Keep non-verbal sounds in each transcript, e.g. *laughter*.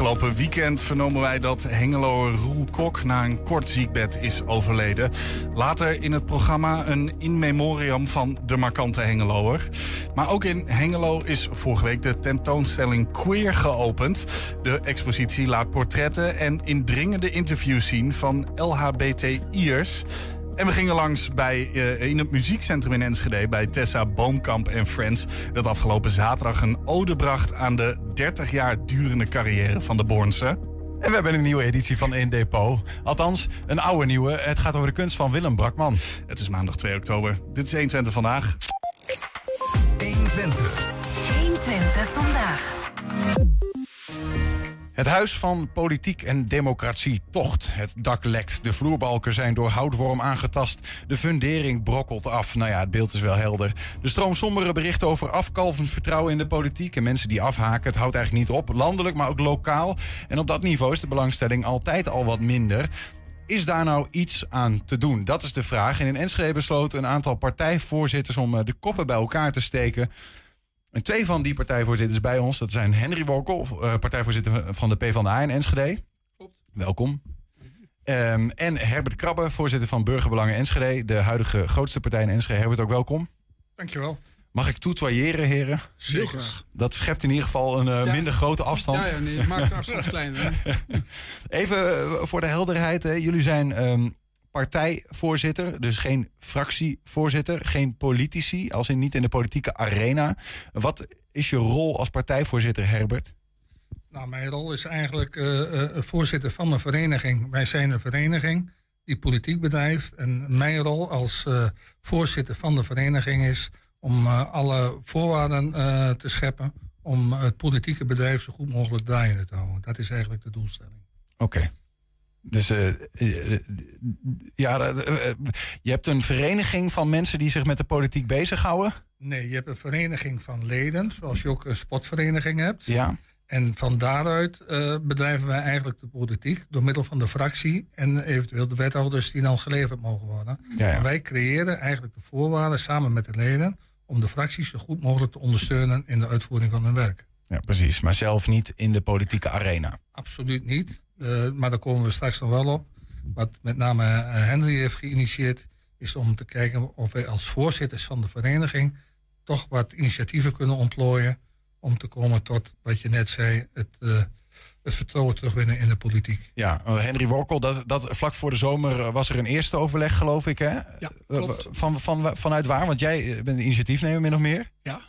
Afgelopen weekend vernomen wij dat Hengeloer Roel Kok na een kort ziekbed is overleden. Later in het programma een in memoriam van de markante Hengeloer. Maar ook in Hengelo is vorige week de tentoonstelling Queer geopend. De expositie laat portretten en indringende interviews zien van LHBTI'ers. En we gingen langs bij, uh, in het muziekcentrum in Enschede bij Tessa Boomkamp en Friends. Dat afgelopen zaterdag een ode bracht aan de 30 jaar durende carrière van de Bornse. En we hebben een nieuwe editie van In Depot. Althans, een oude nieuwe. Het gaat over de kunst van Willem Brakman. Het is maandag 2 oktober. Dit is 120 vandaag. 120. 120 vandaag. Het huis van politiek en democratie tocht. Het dak lekt, de vloerbalken zijn door houtworm aangetast. De fundering brokkelt af. Nou ja, het beeld is wel helder. De stroom sombere berichten over afkalvend vertrouwen in de politiek... en mensen die afhaken. Het houdt eigenlijk niet op, landelijk, maar ook lokaal. En op dat niveau is de belangstelling altijd al wat minder. Is daar nou iets aan te doen? Dat is de vraag. En in Enschede besloten een aantal partijvoorzitters om eh, de koppen bij elkaar te steken... En twee van die partijvoorzitters bij ons, dat zijn Henry Workel, uh, partijvoorzitter van de PvdA in Enschede. Klopt. Welkom. Um, en Herbert Krabbe, voorzitter van Burgerbelangen Enschede, de huidige grootste partij in Enschede. Herbert, ook welkom. Dankjewel. Mag ik toetoyeren, heren? Zeker. Dat schept in ieder geval een uh, ja. minder grote afstand. Ja, ja nee, het maakt de afstand kleiner. *laughs* Even uh, voor de helderheid. Hè. Jullie zijn um, partijvoorzitter, dus geen fractievoorzitter, geen politici, als in niet in de politieke arena. Wat is je rol als partijvoorzitter, Herbert? Nou, mijn rol is eigenlijk uh, uh, voorzitter van een vereniging. Wij zijn een vereniging die politiek bedrijft. En mijn rol als uh, voorzitter van de vereniging is om alle voorwaarden te scheppen om het politieke bedrijf zo goed mogelijk draaiende te houden. Dat is eigenlijk de doelstelling. Oké. Okay. Dus uh, ja, uh, je hebt een vereniging van mensen die zich met de politiek bezighouden? Nee, je hebt een vereniging van leden, zoals je ook een sportvereniging hebt. Ja. En van daaruit uh, bedrijven wij eigenlijk de politiek door middel van de fractie en eventueel de wethouders die dan geleverd mogen worden. Ja, ja. En wij creëren eigenlijk de voorwaarden samen met de leden om de fracties zo goed mogelijk te ondersteunen in de uitvoering van hun werk. Ja, precies. Maar zelf niet in de politieke arena. Absoluut niet. Uh, maar daar komen we straks nog wel op. Wat met name uh, Henry heeft geïnitieerd, is om te kijken of wij als voorzitters van de vereniging toch wat initiatieven kunnen ontplooien. Om te komen tot wat je net zei, het, uh, het vertrouwen terugwinnen in de politiek. Ja, Henry Workel, dat, dat, vlak voor de zomer was er een eerste overleg, geloof ik, hè? Ja, klopt. Van, van, vanuit waar? Want jij bent de initiatiefnemer, min of meer? Ja.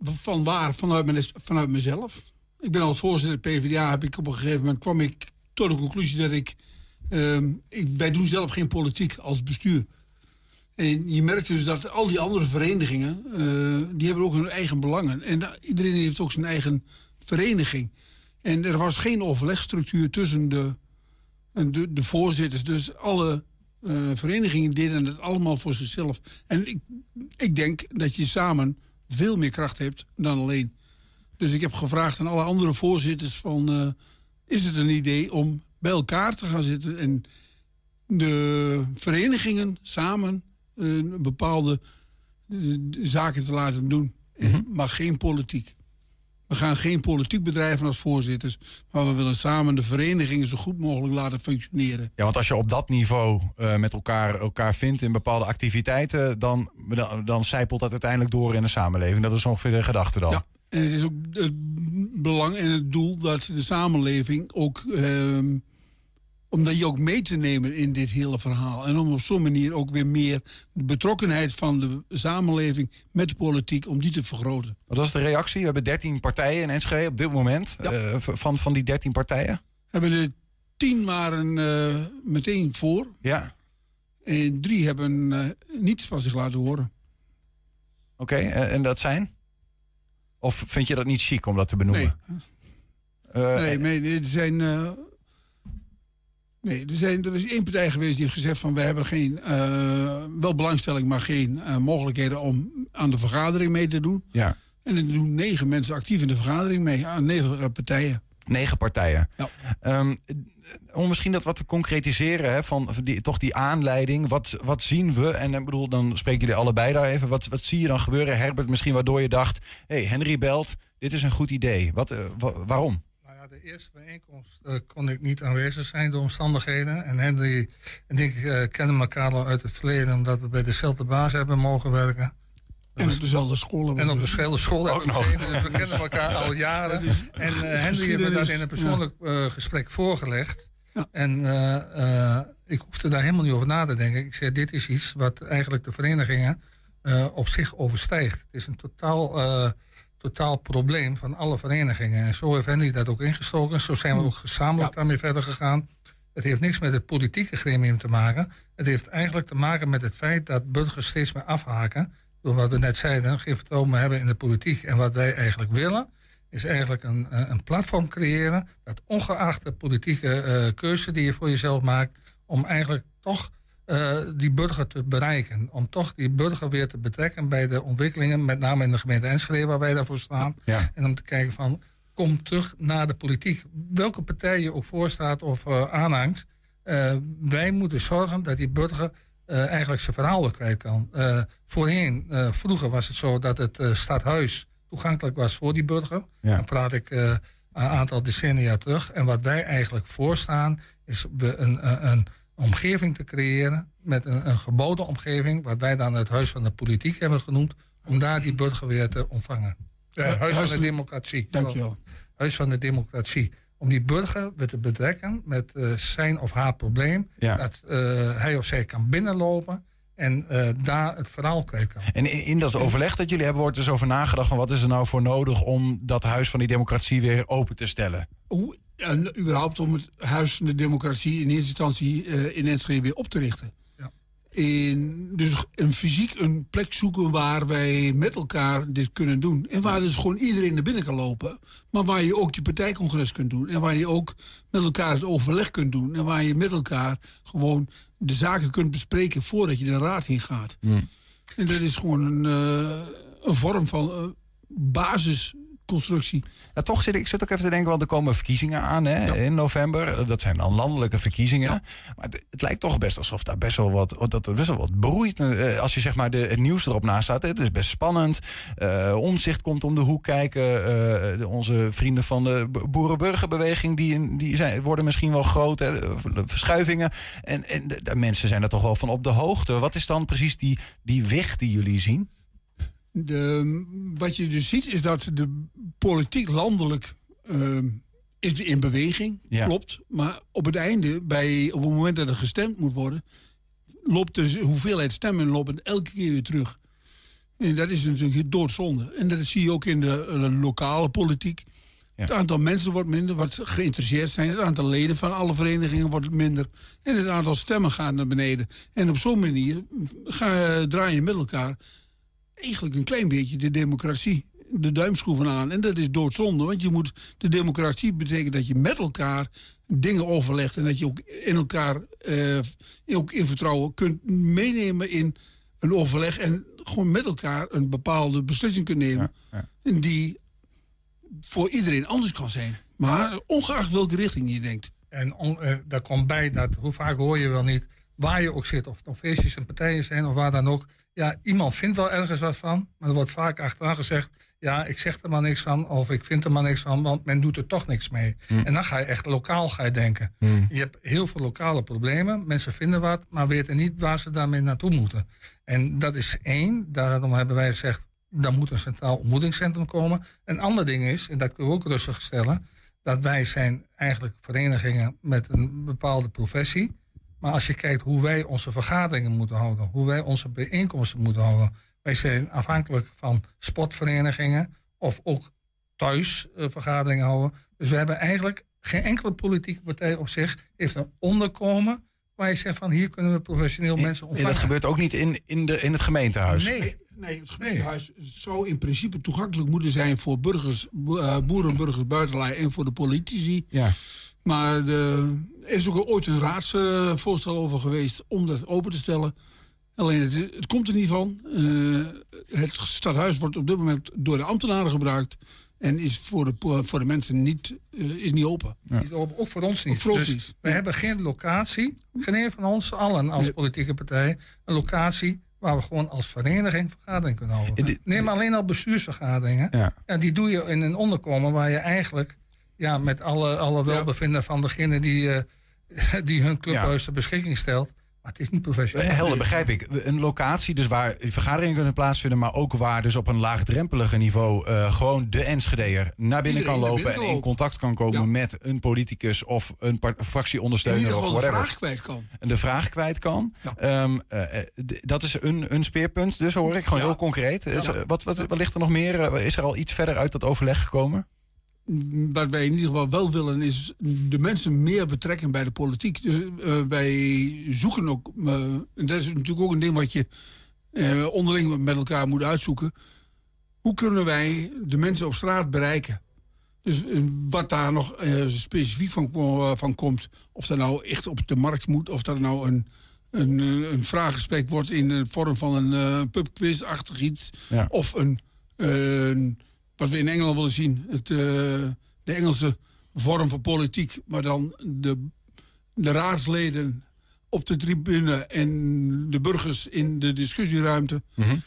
Van waar? Vanuit, vanuit mezelf. Ik ben als voorzitter PvdA, heb ik op een gegeven moment kwam ik tot de conclusie dat ik, uh, ik wij doen zelf geen politiek als bestuur. En je merkt dus dat al die andere verenigingen, uh, die hebben ook hun eigen belangen. En iedereen heeft ook zijn eigen vereniging. En er was geen overlegstructuur tussen de, de, de voorzitters. Dus alle uh, verenigingen deden het allemaal voor zichzelf. En ik, ik denk dat je samen veel meer kracht hebt dan alleen. Dus ik heb gevraagd aan alle andere voorzitters van... Uh, is het een idee om bij elkaar te gaan zitten... en de verenigingen samen uh, bepaalde zaken te laten doen. Mm -hmm. Maar geen politiek. We gaan geen politiek bedrijven als voorzitters... maar we willen samen de verenigingen zo goed mogelijk laten functioneren. Ja, want als je op dat niveau uh, met elkaar, elkaar vindt in bepaalde activiteiten... Dan, dan, dan zijpelt dat uiteindelijk door in de samenleving. Dat is ongeveer de gedachte dan. Ja. En het is ook het belang en het doel dat de samenleving ook. Uh, om dat je ook mee te nemen in dit hele verhaal. En om op zo'n manier ook weer meer de betrokkenheid van de samenleving met de politiek, om die te vergroten. Wat was de reactie? We hebben 13 partijen in Enschede op dit moment. Ja. Uh, van, van die 13 partijen? Hebben er 10 waren uh, meteen voor. Ja. En drie hebben uh, niets van zich laten horen. Oké, okay, en dat zijn? Of vind je dat niet chic om dat te benoemen? Nee, uh, nee, nee, er zijn... Uh, nee, er, zijn, er is één partij geweest die heeft gezegd van... we hebben geen, uh, wel belangstelling, maar geen mogelijkheden om aan de vergadering mee te doen. Ja. En er doen negen mensen actief in de vergadering mee, aan negen partijen. Negen partijen. Ja. Um, om misschien dat wat te concretiseren, hè, van die, toch die aanleiding. Wat, wat zien we? En ik bedoel, dan spreken jullie allebei daar even. Wat, wat zie je dan gebeuren, Herbert? Misschien waardoor je dacht: hé, hey, Henry belt, dit is een goed idee. Wat, uh, wa waarom? Nou Ja, de eerste bijeenkomst uh, kon ik niet aanwezig zijn door omstandigheden. En Henry en ik uh, kennen elkaar al uit het verleden omdat we bij dezelfde baas hebben mogen werken. En op dezelfde school. En op dezelfde ook nog. dus we *laughs* kennen elkaar al jaren. En uh, Henry heeft me dat in een persoonlijk ja. gesprek voorgelegd. Ja. En ik hoefde daar helemaal niet over na te denken. Ik zei, dit is iets wat eigenlijk de verenigingen op zich overstijgt. Het is een totaal totaal probleem van alle verenigingen. En zo heeft Henry dat ook ingestoken. Zo zijn we ook gezamenlijk ja. daarmee verder gegaan. Het heeft niks met het politieke gremium te maken. Het heeft eigenlijk te maken met het feit dat burgers steeds meer afhaken. Door wat we net zeiden, geen vertrouwen hebben in de politiek. En wat wij eigenlijk willen, is eigenlijk een, een platform creëren. Dat ongeacht de politieke uh, keuze die je voor jezelf maakt, om eigenlijk toch uh, die burger te bereiken. Om toch die burger weer te betrekken bij de ontwikkelingen, met name in de gemeente Enschede waar wij daarvoor staan. Ja. En om te kijken van, kom terug naar de politiek. Welke partij je ook voorstaat of uh, aanhangt. Uh, wij moeten zorgen dat die burger eigenlijk zijn verhaal weer kwijt kan. voorheen, vroeger was het zo dat het stadhuis toegankelijk was voor die burger. Ja. Dan praat ik een aantal decennia terug. En wat wij eigenlijk voorstaan, is we een, een omgeving te creëren met een, een geboden omgeving, wat wij dan het Huis van de Politiek hebben genoemd, om daar die burger weer te ontvangen. Huis van de Democratie. Dankjewel. Huis van de Democratie. Om die burger weer te betrekken met uh, zijn of haar probleem. Ja. Dat uh, hij of zij kan binnenlopen en uh, daar het verhaal kwijt kan. En in, in, dat overleg dat jullie hebben, wordt dus over nagedacht van wat is er nou voor nodig om dat huis van die democratie weer open te stellen? Hoe, en überhaupt om het Huis van de Democratie in eerste instantie uh, in Enschede weer op te richten. In, dus een fysiek een plek zoeken waar wij met elkaar dit kunnen doen. En waar dus gewoon iedereen naar binnen kan lopen. Maar waar je ook je partijcongres kunt doen. En waar je ook met elkaar het overleg kunt doen. En waar je met elkaar gewoon de zaken kunt bespreken voordat je de raad in gaat. Hmm. En dat is gewoon een, uh, een vorm van uh, basis constructie. Ja, toch zit ik zit ook even te denken, want er komen verkiezingen aan hè, in november. Dat zijn dan landelijke verkiezingen. Maar het, lijkt toch best alsof daar best wel wat, dat er best wel wat broeit. Eh, als je zeg maar de, het nieuws erop naast staat. Het is best spannend. Uh, omzicht komt om de hoek kijken. Uh, onze vrienden van de boerenburgerbeweging, die, die zijn, worden misschien wel groot. Hè, verschuivingen. En, en de, de mensen zijn er toch wel van op de hoogte. Wat is dan precies die, die weg die jullie zien? De, wat je dus ziet is dat de politiek landelijk uh, is in beweging, klopt. Maar op het einde, bij, op het moment dat er gestemd moet worden... loopt de hoeveelheid stemmen loopt elke keer weer terug. En dat is natuurlijk doodzonde. En dat zie je ook in de, de lokale politiek. Ja. Het aantal mensen wordt minder, wat geïnteresseerd zijn. Het aantal leden van alle verenigingen wordt minder. En het aantal stemmen gaat naar beneden. En op zo'n manier ga, draai je met elkaar eigenlijk een klein beetje de democratie de duimschroeven aan. En dat is doodzonde, want je moet, de democratie betekent dat je met elkaar dingen overlegt. En dat je ook in elkaar, uh, ook in vertrouwen kunt meenemen in een overleg. En gewoon met elkaar een bepaalde beslissing kunt nemen. Ja, En die voor iedereen anders kan zijn. Maar ongeacht welke richting je denkt. En on, uh, daar komt bij dat, hoe vaak hoor je wel niet, waar je ook zit, of het nog feestjes en partijen zijn of waar dan ook ja, iemand vindt wel ergens wat van, maar er wordt vaak achteraan gezegd: ja, ik zeg er maar niks van, of ik vind er maar niks van, want men doet er toch niks mee. Hm. En dan ga je echt lokaal ga je denken. Hm. Je hebt heel veel lokale problemen, mensen vinden wat, maar weten niet waar ze daarmee naartoe moeten. En dat is één, daarom hebben wij gezegd: dan moet een centraal ontmoetingscentrum komen. Een ander ding is, en dat kunnen we ook rustig stellen, dat wij zijn eigenlijk verenigingen met een bepaalde professie. Maar als je kijkt hoe wij onze vergaderingen moeten houden, hoe wij onze bijeenkomsten moeten houden. Wij zijn afhankelijk van sportverenigingen of ook thuis uh, vergaderingen houden. Dus we hebben eigenlijk geen enkele politieke partij op zich heeft een onderkomen waar je zegt van hier kunnen we professioneel mensen ontvangen. Nee, dat gebeurt ook niet in, in, de, in het gemeentehuis. Nee, nee het gemeentehuis zou in principe toegankelijk moeten zijn voor burgers, uh, boerenburgers, buitenlui en voor de politici. Ja. Maar er is ook ooit een raadsvoorstel over geweest om dat open te stellen. Alleen het, het komt er niet van. Uh, het stadhuis wordt op dit moment door de ambtenaren gebruikt. En is voor de, voor de mensen niet, uh, is niet open. Ja. Ook voor ons niet. Voor ons dus niet. We hebben geen locatie, geen een van ons allen als politieke partij, een locatie waar we gewoon als vereniging vergadering kunnen houden. Neem alleen al bestuursvergaderingen. Ja. ja. die doe je in een onderkomen waar je eigenlijk ja, met alle, alle welbevinden van degene die, uh, *laughs* die hun clubhuis ter beschikking stelt. Maar het is niet professioneel. Eh, helder, begrijp ik. Een locatie dus waar vergaderingen kunnen plaatsvinden, maar ook waar dus op een laagdrempeliger niveau uh, gewoon de Enschedeer naar binnen kan lopen en in contact kan komen met een politicus of een fractieondersteuner of whatever. de vraag kwijt kan. De vraag kwijt kan. Um, uh, dat is een, een speerpunt, dus hoor ik gewoon heel concreet. Is, wat, wat, wat ligt er nog meer? Is er al iets verder uit dat overleg gekomen? Wat wij in ieder geval wel willen is de mensen meer betrekken bij de politiek. Uh, wij zoeken ook, uh, en dat is natuurlijk ook een ding wat je uh, onderling met elkaar moet uitzoeken. Hoe kunnen wij de mensen op straat bereiken? Dus wat daar nog specifiek van, van komt, of dat nou echt op de markt moet, of dat nou een, een, een vraaggesprek wordt in de vorm van een pubquiz-achtig iets, of een, een wat we in Engeland willen zien. Het, uh, de Engelse vorm van politiek. Maar dan de, de raadsleden op de tribune en de burgers in de discussieruimte. Mm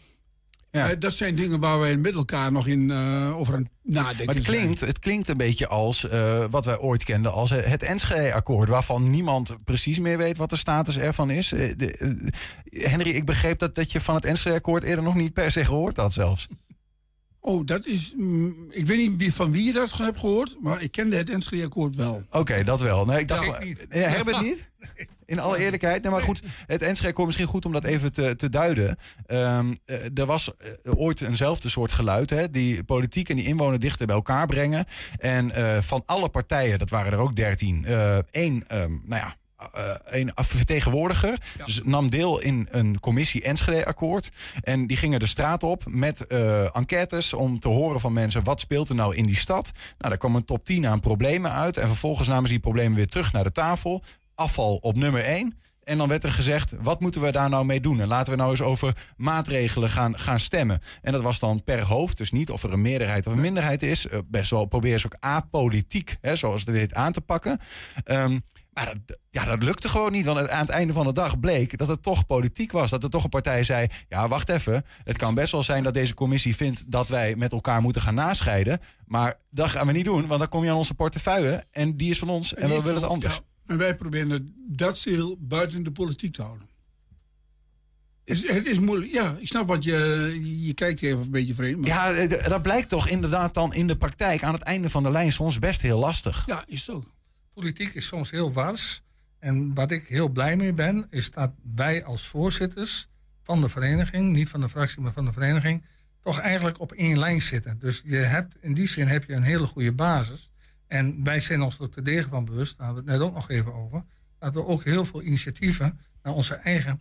ja. Uh, dat zijn dingen waar wij met elkaar nog in uh, over aan nadenken. Maar het klinkt, het klinkt een beetje als uh, wat wij ooit kenden als het Enschede-akkoord, waarvan niemand precies meer weet wat de status ervan is. De, Henry, ik begreep dat, dat je van het Enschede-akkoord eerder nog niet per se gehoord had zelfs. Oh, dat is. Mm, ik weet niet wie, van wie je dat hebt gehoord, maar ik kende het Enschede-akkoord wel. Oké, dat wel. Nee, ik dacht. Ja, niet. Ja, Herbert niet? *laughs* In alle eerlijkheid. Nee, maar goed, het Enschede-akkoord misschien goed om dat even te, te duiden. Um, er was uh, ooit eenzelfde soort geluid, hè, die politiek en die inwoner dichter bij elkaar brengen. En uh, van alle partijen, dat waren er ook dertien, één, um, nou ja uh, een vertegenwoordiger dus nam deel in een commissie Enschede-akkoord. En die gingen de straat op met uh, enquêtes om te horen van mensen... wat speelt er nou in die stad? Nou, daar kwam een top 10 aan problemen uit. En vervolgens namen ze die problemen weer terug naar de tafel. Afval op nummer 1. En dan werd er gezegd, wat moeten we daar nou mee doen? En laten we nou eens over maatregelen gaan, gaan stemmen. En dat was dan per hoofd, dus niet of er een meerderheid of een minderheid is. Uh, best wel probeer ze ook apolitiek, hè, zoals het heet, aan te pakken. Um, maar dat, ja, dat lukte gewoon niet. Want aan het einde van de dag bleek dat het toch politiek was. Dat er toch een partij zei: Ja, wacht even. Het kan best wel zijn dat deze commissie vindt dat wij met elkaar moeten gaan nascheiden. Maar dat gaan we niet doen, want dan kom je aan onze portefeuille. En die is van ons en, we willen het anders. Ja, en wij proberen dat heel buiten de politiek te houden. Het is moeilijk. Ja, ik snap wat je. Je kijkt even een beetje vreemd. Maar... Ja, dat blijkt toch inderdaad dan in de praktijk aan het einde van de lijn soms best heel lastig. Ja, is het ook politiek is soms heel wars. En wat ik heel blij mee ben, is dat wij als voorzitters van de vereniging, niet van de fractie, maar van de vereniging, toch eigenlijk op één lijn zitten. Dus je hebt, in die zin heb je een hele goede basis. En wij zijn ons er te degen van bewust, daar hadden we het net ook nog even over, dat we ook heel veel initiatieven naar onze eigen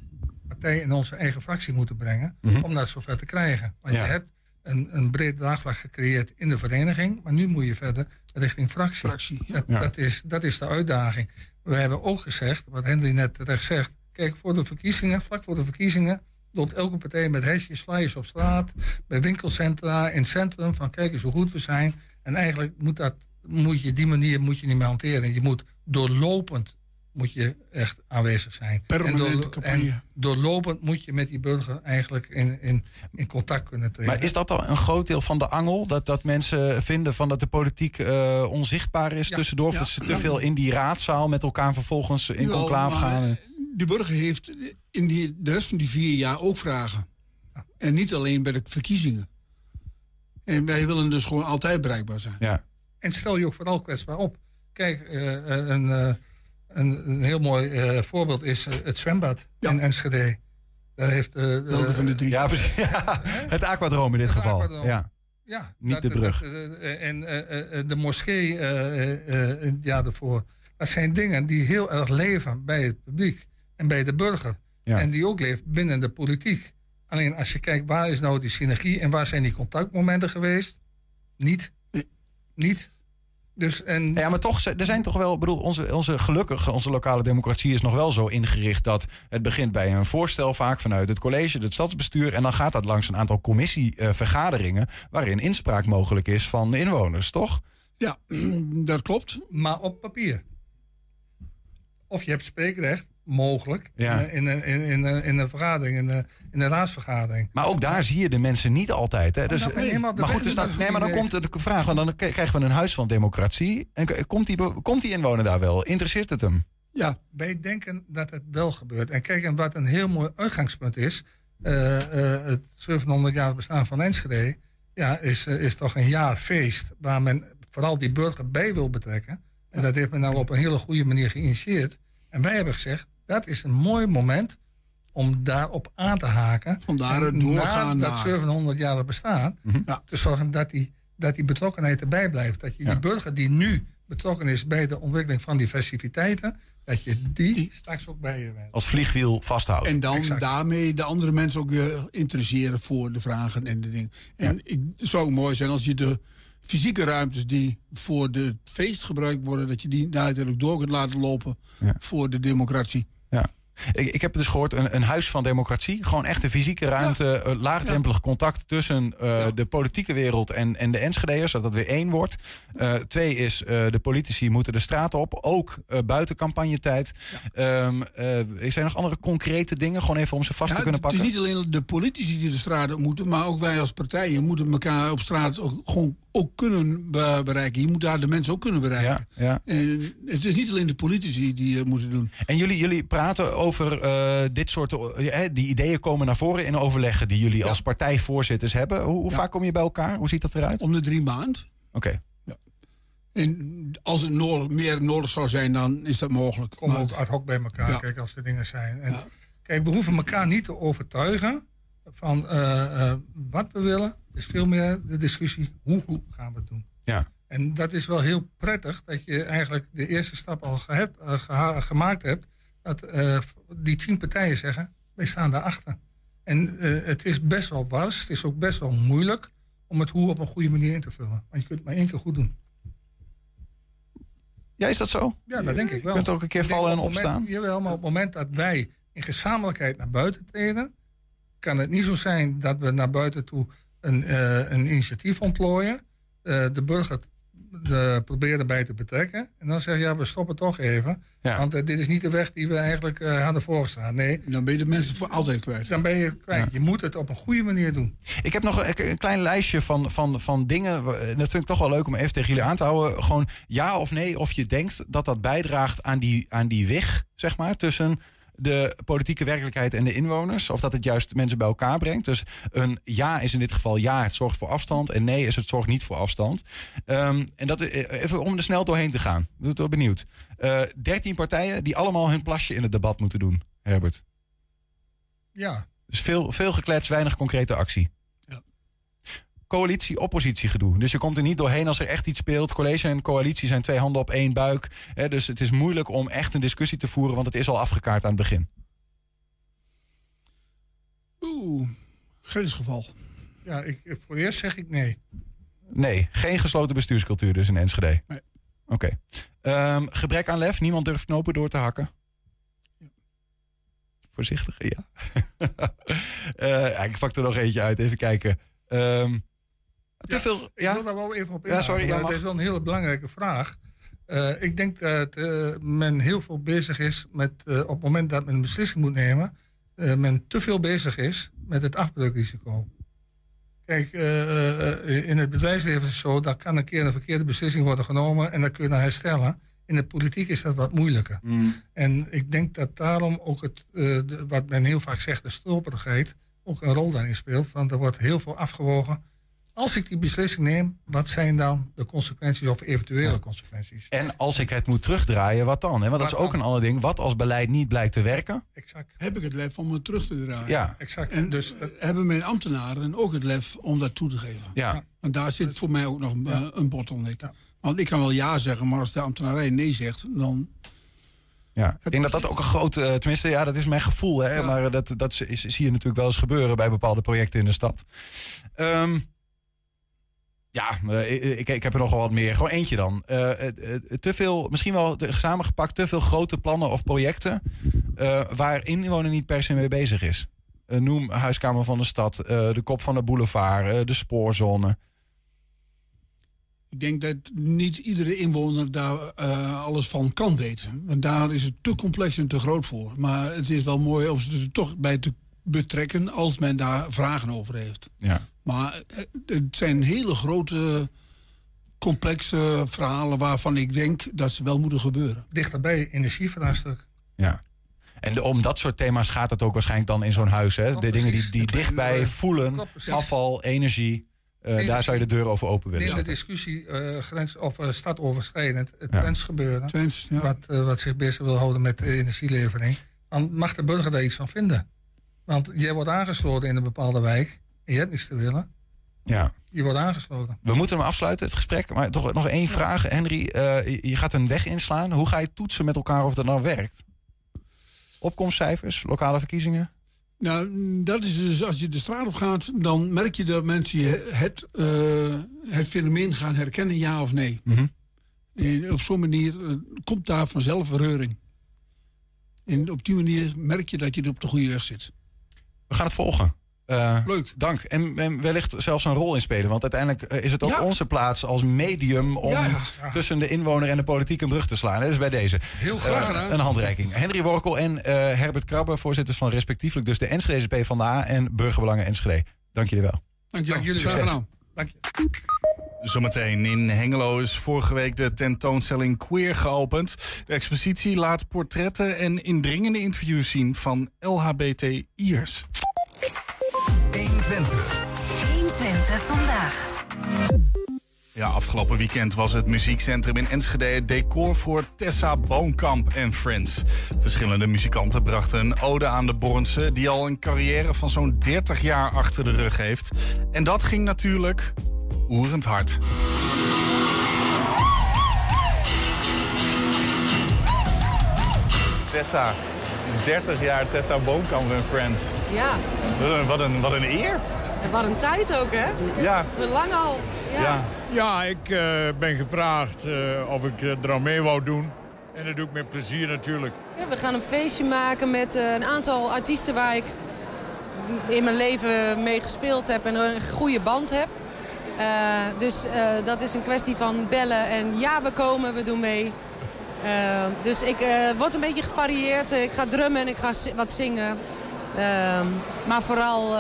partij en onze eigen fractie moeten brengen, mhm. om dat zover te krijgen. Want je hebt een, een breed draagvlak gecreëerd in de vereniging. Maar nu moet je verder richting fractie. fractie dat, dat, is, dat is de uitdaging. We hebben ook gezegd, wat Henry net terecht zegt. Kijk, voor de verkiezingen, vlak voor de verkiezingen. loopt elke partij met hesjes, flyers op straat. Bij winkelcentra, in het centrum. Van kijk eens hoe goed we zijn. En eigenlijk moet, dat, moet je die manier moet je niet meer hanteren. Je moet doorlopend moet je echt aanwezig zijn. Permanente campagne. En doorlopend moet je met die burger eigenlijk in, in, in contact kunnen treden. Maar is dat dan een groot deel van de angel? Dat, dat mensen vinden van dat de politiek uh, onzichtbaar is tussendoor? Of dat ze te veel in die raadzaal met elkaar vervolgens in conclave gaan? De burger heeft in die, de rest van die vier jaar ook vragen. En niet alleen bij de verkiezingen. En wij willen dus gewoon altijd bereikbaar zijn. Ja. En stel je ook vooral kwetsbaar op. Kijk, uh, een... Uh, een, een heel mooi uh, voorbeeld is uh, het zwembad ja. in Enschede. Daar heeft, uh, Welke van de drie? Ja, precies. *laughs* Ja, het aquadroom in dit het geval. Aquadroom. Ja. Ja, niet dat, de brug. Dat, en de moskee ja, daarvoor. Dat zijn dingen die heel erg leven bij het publiek en bij de burger. Ja. En die ook leeft binnen de politiek. Alleen als je kijkt, waar is nou die synergie en waar zijn die contactmomenten geweest? Niet. Niet. Dus en... Ja, maar toch, er zijn toch wel, bedoel, onze, onze gelukkig, onze lokale democratie is nog wel zo ingericht dat het begint bij een voorstel vaak vanuit het college, het stadsbestuur, en dan gaat dat langs een aantal commissievergaderingen waarin inspraak mogelijk is van de inwoners, toch? Ja, *clears throat* dat klopt. Maar op papier. Of je hebt spreekrecht, mogelijk ja. in, in, in, in, de vergadering, in de, in de raadsvergadering. Maar ook daar zie je de mensen niet altijd. Hè? Dus, nee, maar goed, dus dan, nee, maar dan komt de vraag, want dan krijgen we een huis van democratie. En komt die, komt die inwoner daar wel? Interesseert het hem? Ja. Wij denken dat het wel gebeurt. En kijk, en wat een heel mooi uitgangspunt is, uh, uh, het 700 jaar bestaan van Enschede, ja, is, uh, is toch een jaar feest waar men vooral die burger bij wil betrekken. En dat heeft men nou op een hele goede manier geïnitieerd. En wij hebben gezegd, dat is een mooi moment om daarop aan te haken. Vandaar het doorgaan na dat 700 jaar bestaan. Mm -hmm. Te zorgen dat die, dat die betrokkenheid erbij blijft. Dat je die burger die nu betrokken is bij de ontwikkeling van die festiviteiten, dat je die straks ook bij je bent. Als vliegwiel vasthoudt. En dan daarmee de andere mensen ook weer interesseren voor de vragen en de dingen. En ik, het zou ook mooi zijn als je de fysieke ruimtes die voor het feest gebruikt worden, dat je die natuurlijk door kunt laten lopen voor de democratie. Ja. Ik, ik heb dus gehoord, een, een huis van democratie. Gewoon echt een fysieke ruimte, ja. Eh, laagdrempelig contact tussen uh, de politieke wereld en, en de Enschede'ers, zodat dat weer één wordt. Uh, twee is, de politici moeten de straat op, ook buiten campagnetijd. Ja. Um, zijn nog andere concrete dingen, gewoon even om ze vast te kunnen pakken? Het is niet alleen de politici die de straat op moeten, maar ook wij als partijen moeten elkaar op straat ook, gewoon ook kunnen bereiken. Je moet daar de mensen ook kunnen bereiken. Ja, ja. En het is niet alleen de politici die het moeten doen. En jullie, jullie praten over uh, dit soort uh, die ideeën komen naar voren in overleggen die jullie ja. als partijvoorzitters hebben. Hoe, hoe vaak kom je bij elkaar? Hoe ziet dat eruit? Om de drie maanden. Oké. Okay. En als het meer nodig zou zijn, dan is dat mogelijk. Kom ook ad hoc bij elkaar, kijk, als er dingen zijn. En, Kijk, we hoeven elkaar niet te overtuigen van uh, wat we willen. Het is veel meer de discussie, hoe, hoe gaan we het doen? Ja. En dat is wel heel prettig dat je eigenlijk de eerste stap al gehebt, gemaakt hebt dat uh, die tien partijen zeggen, wij staan daarachter. En uh, het is best wel wars, het is ook best wel moeilijk om het hoe op een goede manier in te vullen. Want je kunt het maar één keer goed doen. Ja, is dat zo? Ja, dat denk ik wel. Je kunt ook een keer vallen en opstaan? Moment, jawel, maar op het moment dat wij in gezamenlijkheid naar buiten treden, kan het niet zo zijn dat we naar buiten toe een, uh, een initiatief ontplooien, de burger de, probeer erbij te betrekken. En dan zeg je, ja, we stoppen toch even. Want uh, dit is niet de weg die we eigenlijk uh, hadden voorgestaan. Nee. Dan ben je de mensen voor altijd kwijt. Dan ben je kwijt. Je moet het op een goede manier doen. Ik heb nog een, een klein lijstje van, van, van dingen. Dat vind ik toch wel leuk om even tegen jullie aan te houden. Gewoon ja of nee, of je denkt dat dat bijdraagt aan die, aan die weg, zeg maar, tussen de politieke werkelijkheid en de inwoners. Of dat het juist mensen bij elkaar brengt. Dus een ja is in dit geval ja, het zorgt voor afstand. En nee is het zorgt niet voor afstand. Um, en dat eh, even om er snel doorheen te gaan. Ik ben wel benieuwd. Uh, eh, 13 partijen die allemaal hun plasje in het debat moeten doen, Herbert. Ja. Dus veel, veel geklets, weinig concrete actie coalitie-oppositie gedoe. Dus je komt er niet doorheen als er echt iets speelt. College en coalitie zijn twee handen op één buik. Hè, dus het is moeilijk om echt een discussie te voeren, want het is al afgekaart aan het begin. Oeh, grensgeval. Ja, ik, voor eerst zeg ik nee. Nee, geen gesloten bestuurscultuur dus in Enschede. Nee. Oké. Okay. Um, gebrek aan lef, niemand durft knopen door te hakken. Ja. Voorzichtig, ja. uh, *laughs* ja. Ik pak er nog eentje uit, even kijken. Um, te ja, veel. Ja? Ik wil daar wel even op in. Ja, sorry. Ja, dat is wel een hele belangrijke vraag. Uh, ik denk dat uh, men heel veel bezig is met, uh, op het moment dat men een beslissing moet nemen, men te veel bezig is met het afbreukrisico. Kijk, in het bedrijfsleven is het zo, daar kan een keer een verkeerde beslissing worden genomen en dat kun je dan herstellen. In de politiek is dat wat moeilijker. Mm. En ik denk dat daarom ook het, de, wat men heel vaak zegt, de stroperigheid, ook een rol daarin speelt. Want er wordt heel veel afgewogen als ik die beslissing neem, wat zijn dan de consequenties of eventuele consequenties? En als ik het moet terugdraaien, wat dan? Want dat is ook een ander ding. Wat als beleid niet blijkt te werken? Exact. Heb ik het lef om het terug te draaien? Ja, exact. En dus hebben mijn ambtenaren ook het lef om dat toe te geven? Ja. En daar zit voor mij ook nog een, ja. een bottleneck. Ja. Want ik kan wel ja zeggen, maar als de ambtenarij nee zegt, dan ja, ik denk dat dat ook een grote, tenminste, ja, dat is mijn gevoel. Hè, ja. Maar dat, dat is, zie je natuurlijk wel eens gebeuren bij bepaalde projecten in de stad. Um, ja, eh, ik, ik heb er nog wel wat meer. Gewoon eentje dan. Uh, te veel, misschien wel samengepakt, te veel grote plannen of projecten. Uh, waar inwoner niet per se mee bezig is. noem Huiskamer van de Stad, de Kop van de Boulevard, de Spoorzone. Ik denk dat niet iedere inwoner daar alles van kan weten. Want daar is het te complex en te groot voor. Maar het is wel mooi om ze er toch bij te betrekken als men daar vragen over heeft. Ja. Maar het zijn hele grote, complexe verhalen waarvan ik denk dat ze wel moeten gebeuren. Dichterbij energievraagstuk. Ja. En om dat soort thema's gaat het ook waarschijnlijk dan in zo'n huis. Hè? de dingen die, die dichtbij voelen, afval, energie. Uh, daar zou je de deur over open willen In de discussie uh, grens, of uh, stadoverschrijdend, het ja. gebeuren. Trends, ja. wat, wat zich bezig wil houden met de energielevering. Dan mag de burger daar iets van vinden. Want jij wordt aangesloten in een bepaalde wijk. Je hebt te willen. Ja. Je wordt aangesloten. We moeten hem afsluiten, het gesprek. Maar toch nog één vraag. Henry, je gaat een weg inslaan. Hoe ga je toetsen met elkaar of dat nou werkt? Opkomstcijfers, lokale verkiezingen? Nou, dat is dus als je de straat op gaat, dan merk je dat mensen het, uh, het fenomeen gaan herkennen, ja of nee. Mm En op zo'n manier uh, komt daar vanzelf reuring. En op die manier merk je dat je op de goede weg zit. We gaan het volgen. Uh, Leuk. Dank. En, en, wellicht zelfs een rol in spelen. Want uiteindelijk is het ook ja. onze plaats als medium om ja, ja. tussen de inwoner en de politiek een brug te slaan. Dus bij deze. Heel graag gedaan. Uh, een handreiking. Henry Workel en uh, Herbert Krabbe, voorzitters van respectievelijk dus de Enschede P van de A en Burgerbelangen Enschede. Dank jullie wel. Dank, Dank jullie wel. gedaan. Dank je. Zometeen in Hengelo is vorige week de tentoonstelling Queer geopend. De expositie laat portretten en indringende interviews zien van LHBTI'ers. 120. 120 vandaag. Ja, afgelopen weekend was het muziekcentrum in Enschede decor voor Tessa Boonkamp en Friends. Verschillende muzikanten brachten een ode aan de Bornse... die al een carrière van zo'n 30 jaar achter de rug heeft. En dat ging natuurlijk oerend hard. Tessa, 30 jaar Tessa Boonkamp en Friends. Ja. Wat een, wat een, wat een eer. En wat een tijd ook, hè? Ja. Lang al. Ja, ja. ja ik uh, ben gevraagd uh, of ik er aan mee wou doen. En dat doe ik met plezier natuurlijk. Ja, we gaan een feestje maken met uh, een aantal artiesten waar ik in mijn leven mee gespeeld heb en een goede band heb. dus dat is een kwestie van bellen en ja, we komen, we doen mee. Uh, dus ik uh, word een beetje gevarieerd. Ik ga drummen en ik ga wat zingen. Uh, maar vooral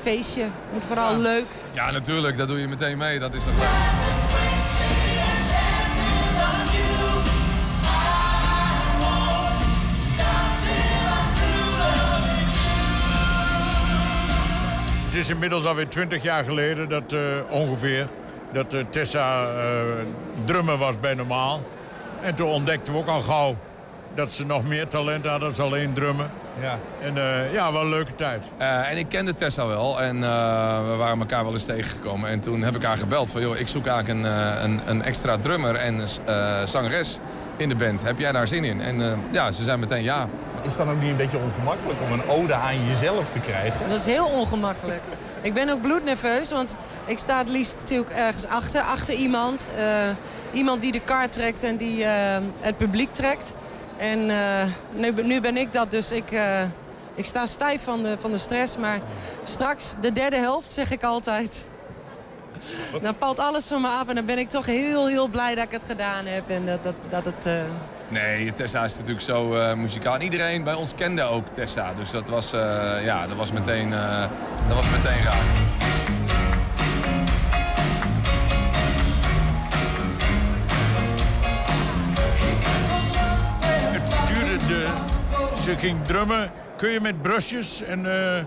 feestje. Moet vooral ja. leuk. Ja, natuurlijk. Dat doe je meteen mee. Dat is toch leuk. Het is inmiddels alweer 20 jaar geleden dat uh, ongeveer dat uh, Tessa uh, drummen was bij normaal. En toen ontdekten we ook al gauw dat ze nog meer talent hadden dan alleen drummen. Ja. En uh, ja, wel een leuke tijd. Uh, en ik kende Tessa wel en uh, we waren elkaar wel eens tegengekomen. En toen heb ik haar gebeld van, joh, ik zoek eigenlijk een, een, een extra drummer en zangeres in de band. Heb jij daar zin in? En ja, ze zei meteen ja. Is het dan ook niet een beetje ongemakkelijk om een ode aan jezelf te krijgen? Dat is heel ongemakkelijk. Ik ben ook bloednerveus, want ik sta het liefst natuurlijk ergens achter. Achter iemand. iemand die de kar trekt en die het publiek trekt. En uh, nu, nu, ben ik dat, dus ik, ik sta stijf van de, van de stress. Maar straks, de derde helft, zeg ik altijd. Wat? Dan valt alles van me af en dan ben ik toch heel, heel blij dat ik het gedaan heb. En dat, dat, dat het... Nee, Tessa is natuurlijk zo uh, muzikaal. En iedereen bij ons kende ook Tessa. Dus dat was, uh, ja, dat was, meteen, dat was meteen raak. Ze ging drummen. Kun je met brusjes en een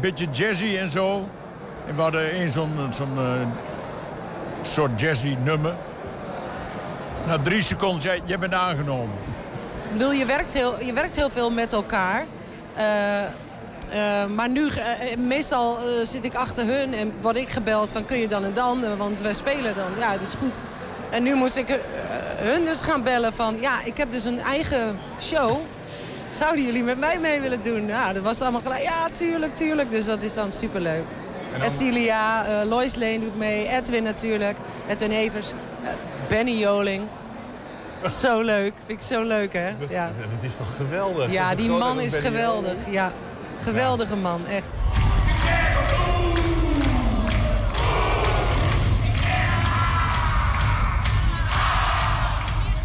beetje jazzy en zo. En we hadden één zo'n soort jazzy nummer. Na drie seconden zei je bent aangenomen. Ik bedoel, je werkt heel, je werkt heel veel met elkaar. Uh, maar nu, meestal zit ik achter hun en word ik gebeld van kun je dan en dan, want wij spelen dan. Ja, dat is goed. En nu moest ik hun dus gaan bellen van... ja, ik heb dus een eigen show. Zouden jullie met mij mee willen doen? Ja, dat was allemaal gelijk. Ja, tuurlijk, tuurlijk. Dus dat is dan superleuk. Dan... Edcilia, Lois Lane doet mee. Edwin natuurlijk. Edwin Evers. Benny Joling. Zo leuk. Vind ik zo leuk, hè? Ja. Dat is toch geweldig? Ja, die man is geweldig. Ja, geweldige man, echt.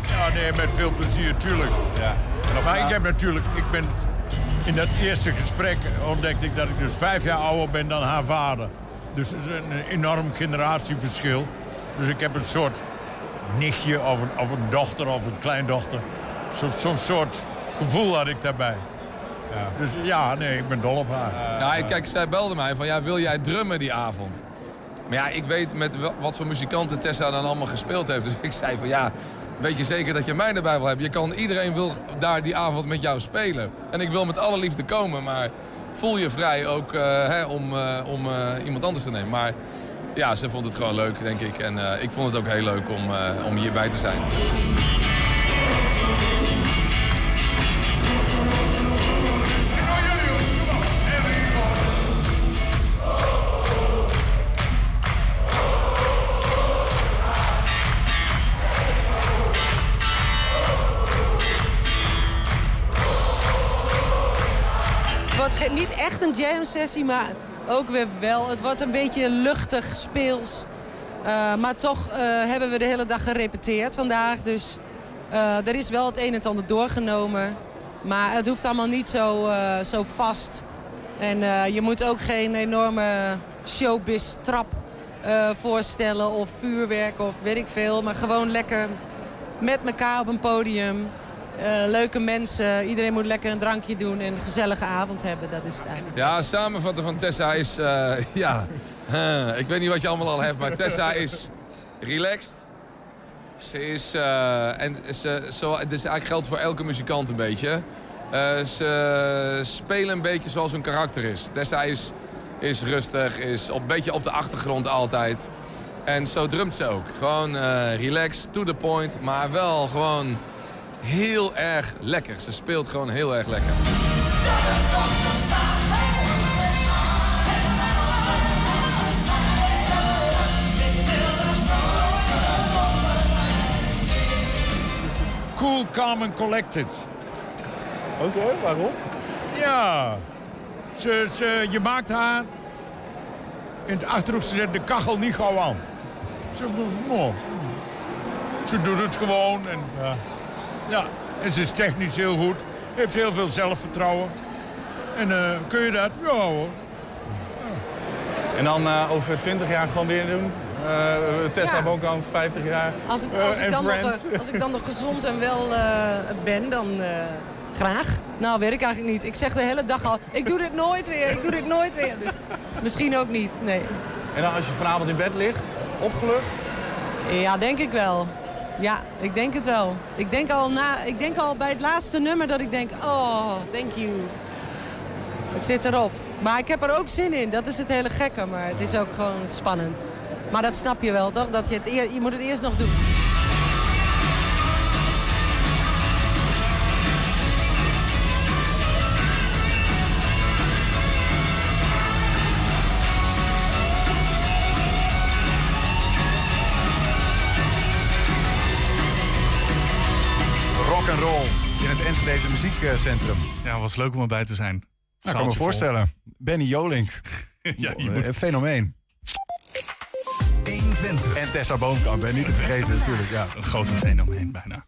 Ja, nee, met veel plezier, tuurlijk. Ja. Maar ik heb natuurlijk... Ik ben in dat eerste gesprek ontdekte ik dat ik dus vijf jaar ouder ben dan haar vader. Dus het is een enorm generatieverschil. Dus ik heb een soort nichtje of een, of een dochter of een kleindochter. Zo'n zo soort gevoel had ik daarbij. Ja. Dus ja, nee, ik ben dol op haar. Ja, kijk, zij belde mij van, ja, wil jij drummen die avond? Maar ja, ik weet met wat voor muzikanten Tessa dan allemaal gespeeld heeft. Dus *laughs* ik zei van, ja, weet je zeker dat je mij erbij wil hebben? Je kan, iedereen wil daar die avond met jou spelen. En ik wil met alle liefde komen, maar voel je vrij ook uh, hè, om, uh, om uh, iemand anders te nemen. Maar ja, ze vond het gewoon leuk, denk ik. En ik vond het ook heel leuk om, om hierbij te zijn. niet echt een jam sessie, maar ook weer wel. Het wordt een beetje luchtig, speels. Uh, maar toch uh, hebben we de hele dag gerepeteerd vandaag. Dus uh, er is wel het een en ander doorgenomen. Maar het hoeft allemaal niet zo, zo vast. En je moet ook geen enorme showbiz-trap voorstellen of vuurwerk of weet ik veel. Maar gewoon lekker met elkaar op een podium. Uh, leuke mensen. Iedereen moet lekker een drankje doen en een gezellige avond hebben. Dat is het eigenlijk. Ja, samenvatten van Tessa is... Uh, *laughs* ja, ik weet niet wat je allemaal al hebt, maar Tessa is relaxed. Ze is... Uh, en ze, zo, het is eigenlijk geldt voor elke muzikant een beetje. ze spelen een beetje zoals hun karakter is. Tessa is, is rustig, is een beetje op de achtergrond altijd. En zo drumt ze ook. Gewoon relaxed, to the point, maar wel gewoon heel erg lekker. Ze speelt gewoon heel erg lekker. Cool, calm and collected. Oké, waarom? Ja, ze, ze, je maakt haar in het achterhoek, ze zet de kachel niet gauw aan. Ze, oh, ze doet het gewoon en... Ja. Ja, en ze is technisch heel goed. Heeft heel veel zelfvertrouwen. En uh, kun je dat? Ja hoor. En dan uh, over 20 jaar gewoon weer doen? Uh, Tessa ja. 50 jaar. Als, het, als, ik dan nog, als ik dan nog gezond en wel ben, dan graag. Nou, weet ik eigenlijk niet. Ik zeg de hele dag al, ik doe dit nooit weer, ik doe dit nooit weer. Dus misschien ook niet, nee. En dan als je vanavond in bed ligt, opgelucht? Ja, denk ik wel. Ja, ik denk het wel. Ik denk al, na, ik denk al bij het laatste nummer dat ik denk, oh, thank you. Het zit erop. Maar ik heb er ook zin in. Dat is het hele gekke. Maar het is ook gewoon spannend. Maar dat snap je wel, toch? Dat je, het, je moet het eerst nog doen. Deze muziekcentrum. Ja, was leuk om erbij te zijn. Nou, kan me voorstellen. Benny Jolink. *laughs* ja, je moet... Een fenomeen. 120. En Tessa Boomkamp, en niet te vergeten natuurlijk. Ja. Een grote fenomeen bijna.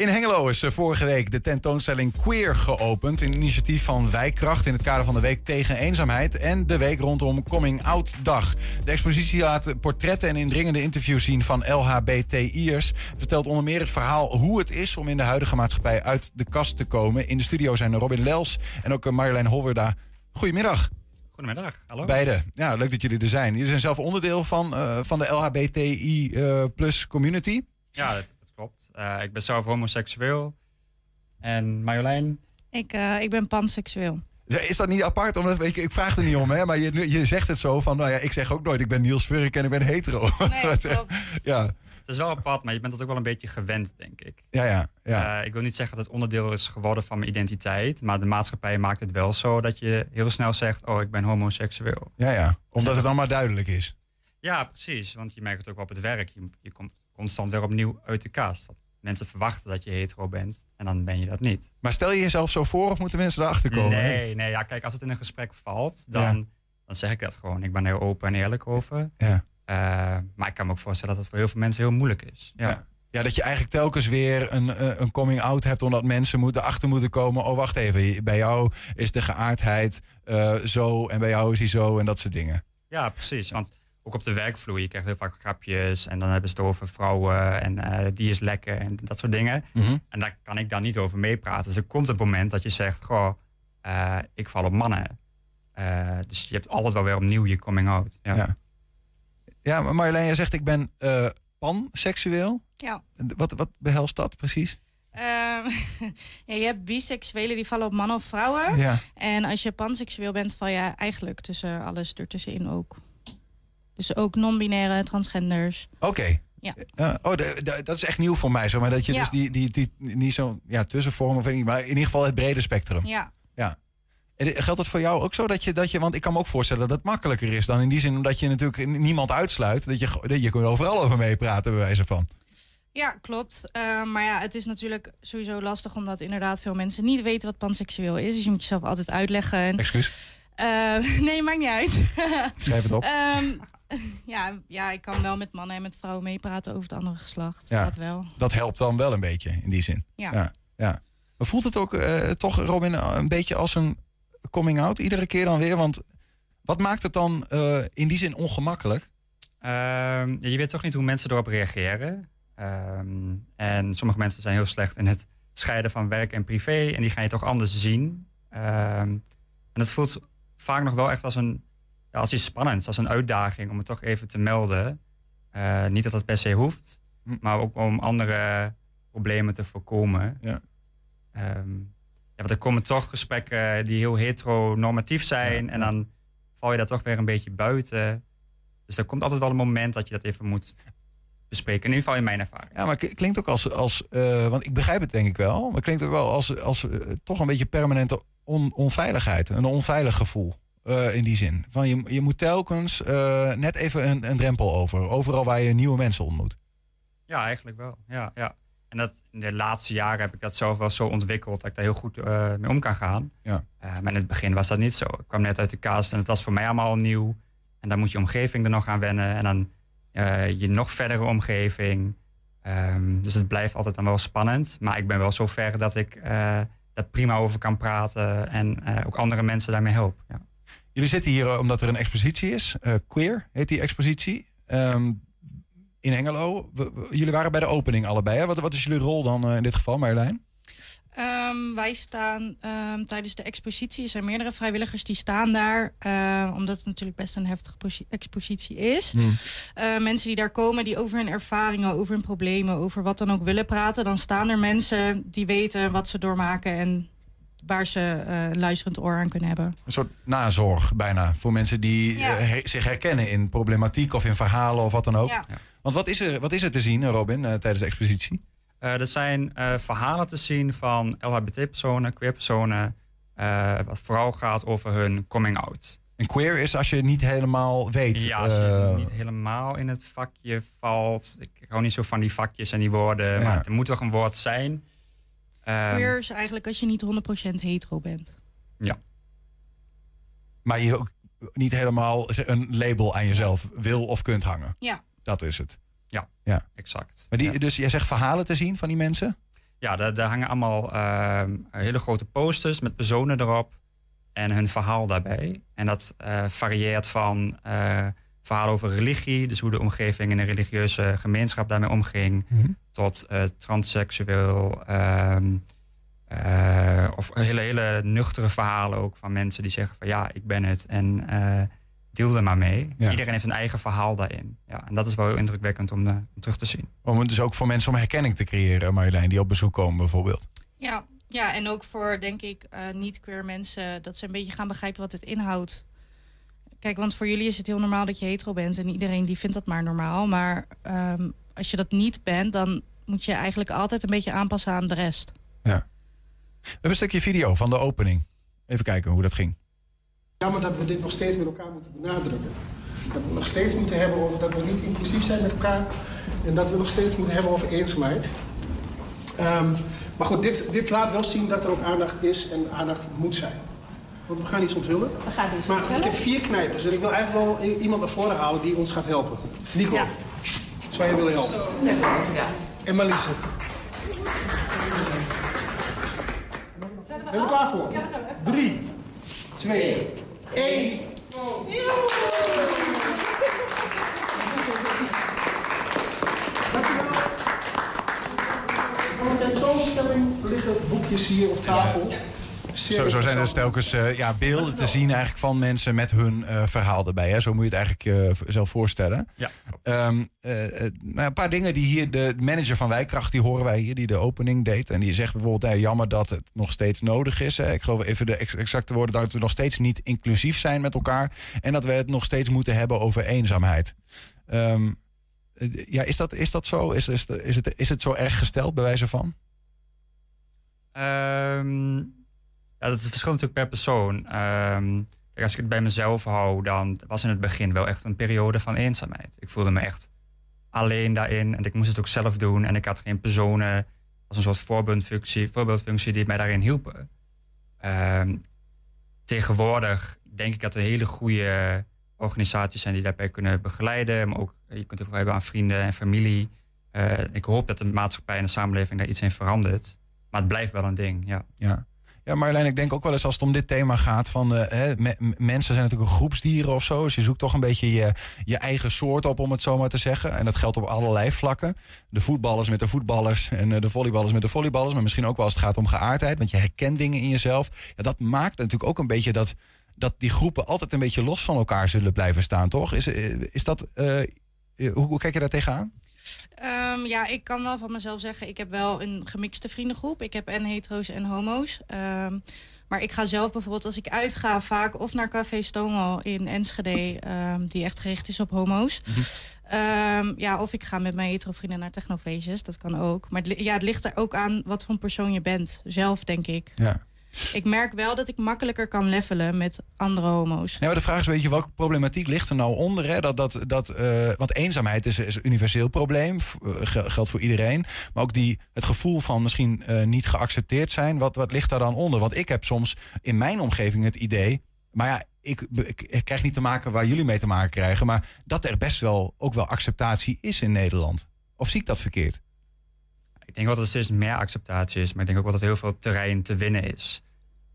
In Hengelo is eh, vorige week de tentoonstelling Queer geopend. Een initiatief van Wijkkracht in het kader van de Week tegen Eenzaamheid. En de week rondom Coming Out Dag. De expositie laat portretten en indringende interviews zien van LHBTI'ers. Vertelt onder meer het verhaal hoe het is om in de huidige maatschappij uit de kast te komen. In de studio zijn Robin Lels en ook Marjolein Holwerda. Goedemiddag. Goedemiddag, hallo. Beide. Ja, leuk dat jullie er zijn. Jullie zijn zelf onderdeel van, uh, van de LHBTI uh, plus community. Ja, dat klopt. Uh, ik ben zelf homoseksueel. En Marjolein? Ik, uh, ik ben panseksueel. Is dat niet apart? Omdat, ik, ik vraag er niet om, hè? maar je, je zegt het zo van... nou ja, ik zeg ook nooit, ik ben Niels Furk en ik ben hetero. Nee, *laughs* klopt. ja. Het is wel apart, maar je bent dat ook wel een beetje gewend, denk ik. Ja, ja. ja. Uh, ik wil niet zeggen dat het onderdeel is geworden van mijn identiteit... maar de maatschappij maakt het wel zo dat je heel snel zegt... oh, ik ben homoseksueel. Ja, ja. Omdat het dan maar duidelijk is. Ja, precies. Want je merkt het ook op het werk. Je, je komt constant weer opnieuw uit de kast. Mensen verwachten dat je hetero bent en dan ben je dat niet. Maar stel je jezelf zo voor of moeten mensen erachter komen? Nee, nee ja, kijk, als het in een gesprek valt, dan, dan zeg ik dat gewoon. Ik ben heel open en eerlijk over. Ja. Uh, maar ik kan me ook voorstellen dat het voor heel veel mensen heel moeilijk is. Ja. Ja, dat je eigenlijk telkens weer een, eh, een coming out hebt... omdat mensen moeten achter moeten komen... oh, wacht even, bij jou is de geaardheid uh, zo... en bij jou is die zo en dat soort dingen. Ja, precies. Want ook op de werkvloer, je krijgt heel vaak grapjes... en dan hebben ze het over vrouwen en uh, die is lekker en dat soort dingen. Mm -hmm. En daar kan ik dan niet over meepraten. Dus er komt het moment dat je zegt... goh, ik val op mannen. dus je hebt altijd wel weer opnieuw je coming out. Ja, ja. ja maar Marjolein, jij zegt ik ben panseksueel. Ja. Wat, wat behelst dat precies? Um, *laughs* ja, je hebt biseksuelen die vallen op mannen of vrouwen. Ja. En als je panseksueel bent, val je eigenlijk tussen alles ertussenin ook. Dus ook non-binaire, transgenders. Oké. Okay. Ja. Uh, oh, de, de, dat is echt nieuw voor mij, zeg maar. Dat je ja. dus die, die, die, niet zo'n ja, tussenvorm of niet, maar in ieder geval het brede spectrum. Ja. Ja. En geldt dat voor jou ook zo? Dat je, dat je, want ik kan me ook voorstellen dat het makkelijker is dan in die zin, omdat je natuurlijk niemand uitsluit. Dat je, dat je kunt overal over meepraten, bij wijze van. Ja, klopt. Uh, maar ja, het is natuurlijk sowieso lastig omdat inderdaad veel mensen niet weten wat panseksueel is. Dus je moet jezelf altijd uitleggen. En, Excuus. Uh, *laughs* nee, maakt niet uit. Schrijf het op. um, *laughs* *laughs* ja, ja, ik kan wel met mannen en met vrouwen meepraten over het andere geslacht. Ja, dat wel. Dat helpt dan wel een beetje in die zin. Ja. ja, ja. Maar voelt het ook uh, toch, Robin, een beetje als een coming out iedere keer dan weer? Want wat maakt het dan uh, in die zin ongemakkelijk? Uh, je weet toch niet hoe mensen erop reageren. Um, en sommige mensen zijn heel slecht in het scheiden van werk en privé. En die ga je toch anders zien. Um, en het voelt vaak nog wel echt als, een, ja, als iets spannends, als een uitdaging om het toch even te melden. Uh, niet dat dat per se hoeft, hm. maar ook om andere problemen te voorkomen. Ja. Um, ja, want er komen toch gesprekken die heel heteronormatief zijn. Ja, en dan val je daar toch weer een beetje buiten. Dus er komt altijd wel een moment dat je dat even moet bespreken. In ieder geval in mijn ervaring. Ja, maar het klinkt ook als, als uh, want ik begrijp het denk ik wel, maar het klinkt ook wel als, als uh, toch een beetje permanente on, onveiligheid, een onveilig gevoel. Uh, in die zin. Van je, je moet telkens net even een, een drempel over. Overal waar je nieuwe mensen ontmoet. Ja, eigenlijk wel. Ja, ja. En dat, in de laatste jaren heb ik dat zelf wel zo ontwikkeld dat ik daar heel goed uh, mee om kan gaan. Ja. Maar in het begin was dat niet zo. Ik kwam net uit de kast en het was voor mij allemaal nieuw. En dan moet je omgeving er nog aan wennen. En dan je nog verdere omgeving. Um, dus het blijft altijd dan wel spannend. Maar ik ben wel zo ver dat ik daar prima over kan praten. En ook andere mensen daarmee help. Ja. Jullie zitten hier omdat er een expositie is. Queer heet die expositie. Um, in. We, we, jullie waren bij de opening allebei. Hè? Wat, wat is jullie rol dan uh, in dit geval, Marjolein? Um, wij staan um, tijdens de expositie. Er zijn meerdere vrijwilligers die staan daar. Uh, omdat het natuurlijk best een heftige expositie is. Hmm. Uh, mensen die daar komen, die over hun ervaringen, over hun problemen, over wat dan ook willen praten. Dan staan er mensen die weten wat ze doormaken en waar ze uh, een luisterend oor aan kunnen hebben. Een soort nazorg bijna voor mensen die Ja. her- zich herkennen in problematiek of in verhalen of wat dan ook. Ja. Want wat is, er, wat is er te zien, Robin, eh, tijdens de expositie? Uh, er zijn uh, verhalen te zien van LHBT-personen, queer-personen. Uh, wat vooral gaat over hun coming-out. En queer is als je niet helemaal weet. Ja, als je eh, niet helemaal in het vakje valt. Ik, ik hou niet zo van die vakjes en die woorden. Ja. Maar er moet toch een woord zijn. Um, Queer is eigenlijk als je niet 100% hetero bent. maar je ook niet helemaal een label aan jezelf wil of kunt hangen. Ja. Dat is het. exact. Maar die, Ja. Dus jij zegt verhalen te zien van die mensen? Ja, daar, daar hangen allemaal ehm, hele grote posters met personen erop en hun verhaal daarbij. En dat eh, varieert van eh verhalen over religie, dus hoe de omgeving in een religieuze gemeenschap daarmee omging, tot eh, transseksueel. ehm, eh, of hele, hele nuchtere verhalen ook van mensen die zeggen van ja, ik ben het en eh, deel er maar mee. Ja. Iedereen heeft een eigen verhaal daarin. Ja, en dat is wel heel indrukwekkend om, eh, om terug te zien. Om het dus ook voor mensen om herkenning te creëren, Marjolein, die op bezoek komen bijvoorbeeld. Ja, ja en ook voor, denk ik, eh, niet-queer mensen... dat ze een beetje gaan begrijpen wat het inhoudt. Kijk, want voor jullie is het heel normaal dat je hetero bent... en iedereen die vindt dat maar normaal. Maar ehm, als je dat niet bent, dan moet je eigenlijk altijd een beetje aanpassen aan de rest. We hebben een stukje video van de opening. Even kijken hoe dat ging. Jammer dat we dit nog steeds met elkaar moeten benadrukken. Dat we nog steeds moeten hebben over dat we niet inclusief zijn met elkaar. En dat we nog steeds moeten hebben over eenzaamheid. Ehm, maar goed, dit, dit laat wel zien dat er ook aandacht is en aandacht moet zijn. Want we gaan iets onthullen. We gaan iets Maar ik onthullen. heb vier knijpers en ik wil eigenlijk wel iemand naar voren halen die ons gaat helpen. Nico, Ja. zou jij willen helpen? Ja. en Marliese. Ben je er klaar voor? 3, 2, 1. Voor de tentoonstelling liggen boekjes hier op tafel. Zo, zo zijn er telkens uh, ja, beelden te zien eigenlijk van mensen met hun uh, verhaal erbij. Hè? Zo moet je het eigenlijk uh, zelf voorstellen. Ja. Um, nou, een paar dingen die hier de manager van Wijkracht, die horen wij hier, die de opening deed. En die zegt bijvoorbeeld, hey, jammer dat het nog steeds nodig is. Hè? Ik geloof even de exacte woorden, dat we nog steeds niet inclusief zijn met elkaar. En dat we het nog steeds moeten hebben over eenzaamheid. Um, ja, is dat, is dat zo? Is, is, is, het, is het zo erg gesteld, bij wijze van? Um ja, dat verschilt natuurlijk per persoon. Kijk, als ik het bij mezelf hou, dan was in het begin wel echt een periode van eenzaamheid. Ik voelde me echt alleen daarin en ik moest het ook zelf doen. En ik had geen personen als een soort voorbeeldfunctie, voorbeeldfunctie die mij daarin hielpen. Um, tegenwoordig denk ik dat er hele goede organisaties zijn die daarbij kunnen begeleiden. Maar ook, je kunt het ook hebben aan vrienden en familie. Uh, ik hoop dat de maatschappij en de samenleving daar iets in verandert. Maar het blijft wel een ding, ja. ja. Ja, Marjolein, ik denk ook wel eens als het om dit thema gaat van hè, mensen zijn natuurlijk groepsdieren of zo. Dus je zoekt toch een beetje je, je eigen soort op, om het zo maar te zeggen. En dat geldt op allerlei vlakken. De voetballers met de voetballers en uh, de volleyballers met de volleyballers. Maar misschien ook wel als het gaat om geaardheid, want je herkent dingen in jezelf. Ja, dat maakt natuurlijk ook een beetje dat, dat die groepen altijd een beetje los van elkaar zullen blijven staan, toch? Is, eh, is dat, hoe, hoe kijk je daar tegenaan? Um, ja, ik kan wel van mezelf zeggen, ik heb wel een gemixte vriendengroep. Ik heb en hetero's en homo's. Um, maar ik ga zelf bijvoorbeeld als ik uitga vaak of naar Café Stonewall in Enschede, um, die echt gericht is op homo's. Mm -hmm. ja, of ik ga met mijn hetero vrienden naar technofeestjes, dat kan ook. Maar het, ja, het ligt er ook aan wat voor een persoon je bent, zelf denk ik. Ja. Ik merk wel dat ik makkelijker kan levelen met andere homo's. Maar de vraag is, weet je, welke problematiek ligt er nou onder? Hè? Dat, dat, dat, uh, want eenzaamheid is, een universeel probleem, uh, geldt voor iedereen. Maar ook die, het gevoel van misschien uh, niet geaccepteerd zijn, wat, wat ligt daar dan onder? Want ik heb soms in mijn omgeving het idee, maar ja, ik, ik, ik krijg niet te maken waar jullie mee te maken krijgen, maar dat er best wel ook wel acceptatie is in Nederland. Of zie ik dat verkeerd? Ik denk wel dat er steeds meer acceptatie is, maar ik denk ook wel dat heel veel terrein te winnen is.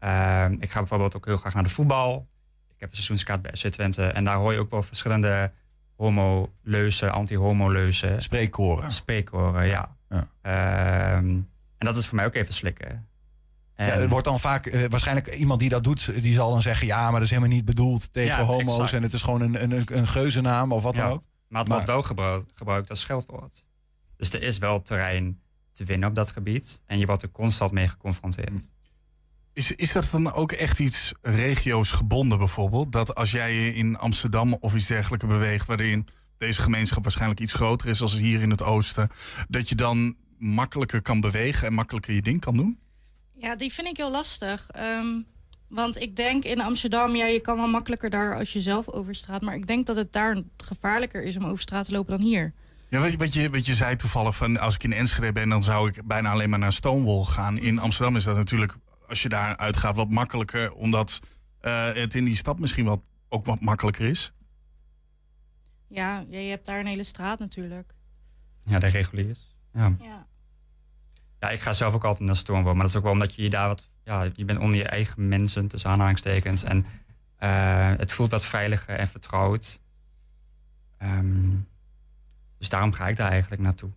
Uh, ik ga bijvoorbeeld ook heel graag naar de voetbal. Ik heb een seizoenskaart bij Twente en daar hoor je ook wel verschillende homo-leuzen, anti-homo-leuzen. Spreekkoren. Spreekkoren, ja. ja. Uh, en dat is voor mij ook even slikken. En... Ja, er wordt dan vaak, uh, waarschijnlijk iemand die dat doet, die zal dan zeggen: ja, maar dat is helemaal niet bedoeld tegen ja, homo's exact. en het is gewoon een, een, een geuzennaam of wat ja. dan ook. Maar het wordt wel gebruikt, gebruikt als scheldwoord. Dus er is wel terrein te winnen op dat gebied. En je wordt er constant mee geconfronteerd. Is, is dat dan ook echt iets regio's gebonden bijvoorbeeld? Dat als jij je in Amsterdam of iets dergelijks beweegt... waarin deze gemeenschap waarschijnlijk iets groter is als hier in het oosten... dat je dan makkelijker kan bewegen en makkelijker je ding kan doen? Ja, die vind ik heel lastig. Um, want ik denk in Amsterdam, ja, je kan wel makkelijker daar als je zelf over straat... maar ik denk dat het daar gevaarlijker is om over straat te lopen dan hier. Ja, wat, wat, je, wat je zei toevallig, van als ik in Enschede ben... dan zou ik bijna alleen maar naar Stonewall gaan. In Amsterdam is dat natuurlijk, als je daar uitgaat, wat makkelijker... omdat uh, het in die stad misschien wat, ook wat makkelijker is. Ja, je hebt daar een hele straat natuurlijk. Ja, de reguliers. Ja. ja. Ja, ik ga zelf ook altijd naar Stonewall. Maar dat is ook wel omdat je je daar wat... Ja, je bent onder je eigen mensen, tussen aanhalingstekens. En uh, het voelt wat veiliger en vertrouwd. Um, dus daarom ga ik daar eigenlijk naartoe.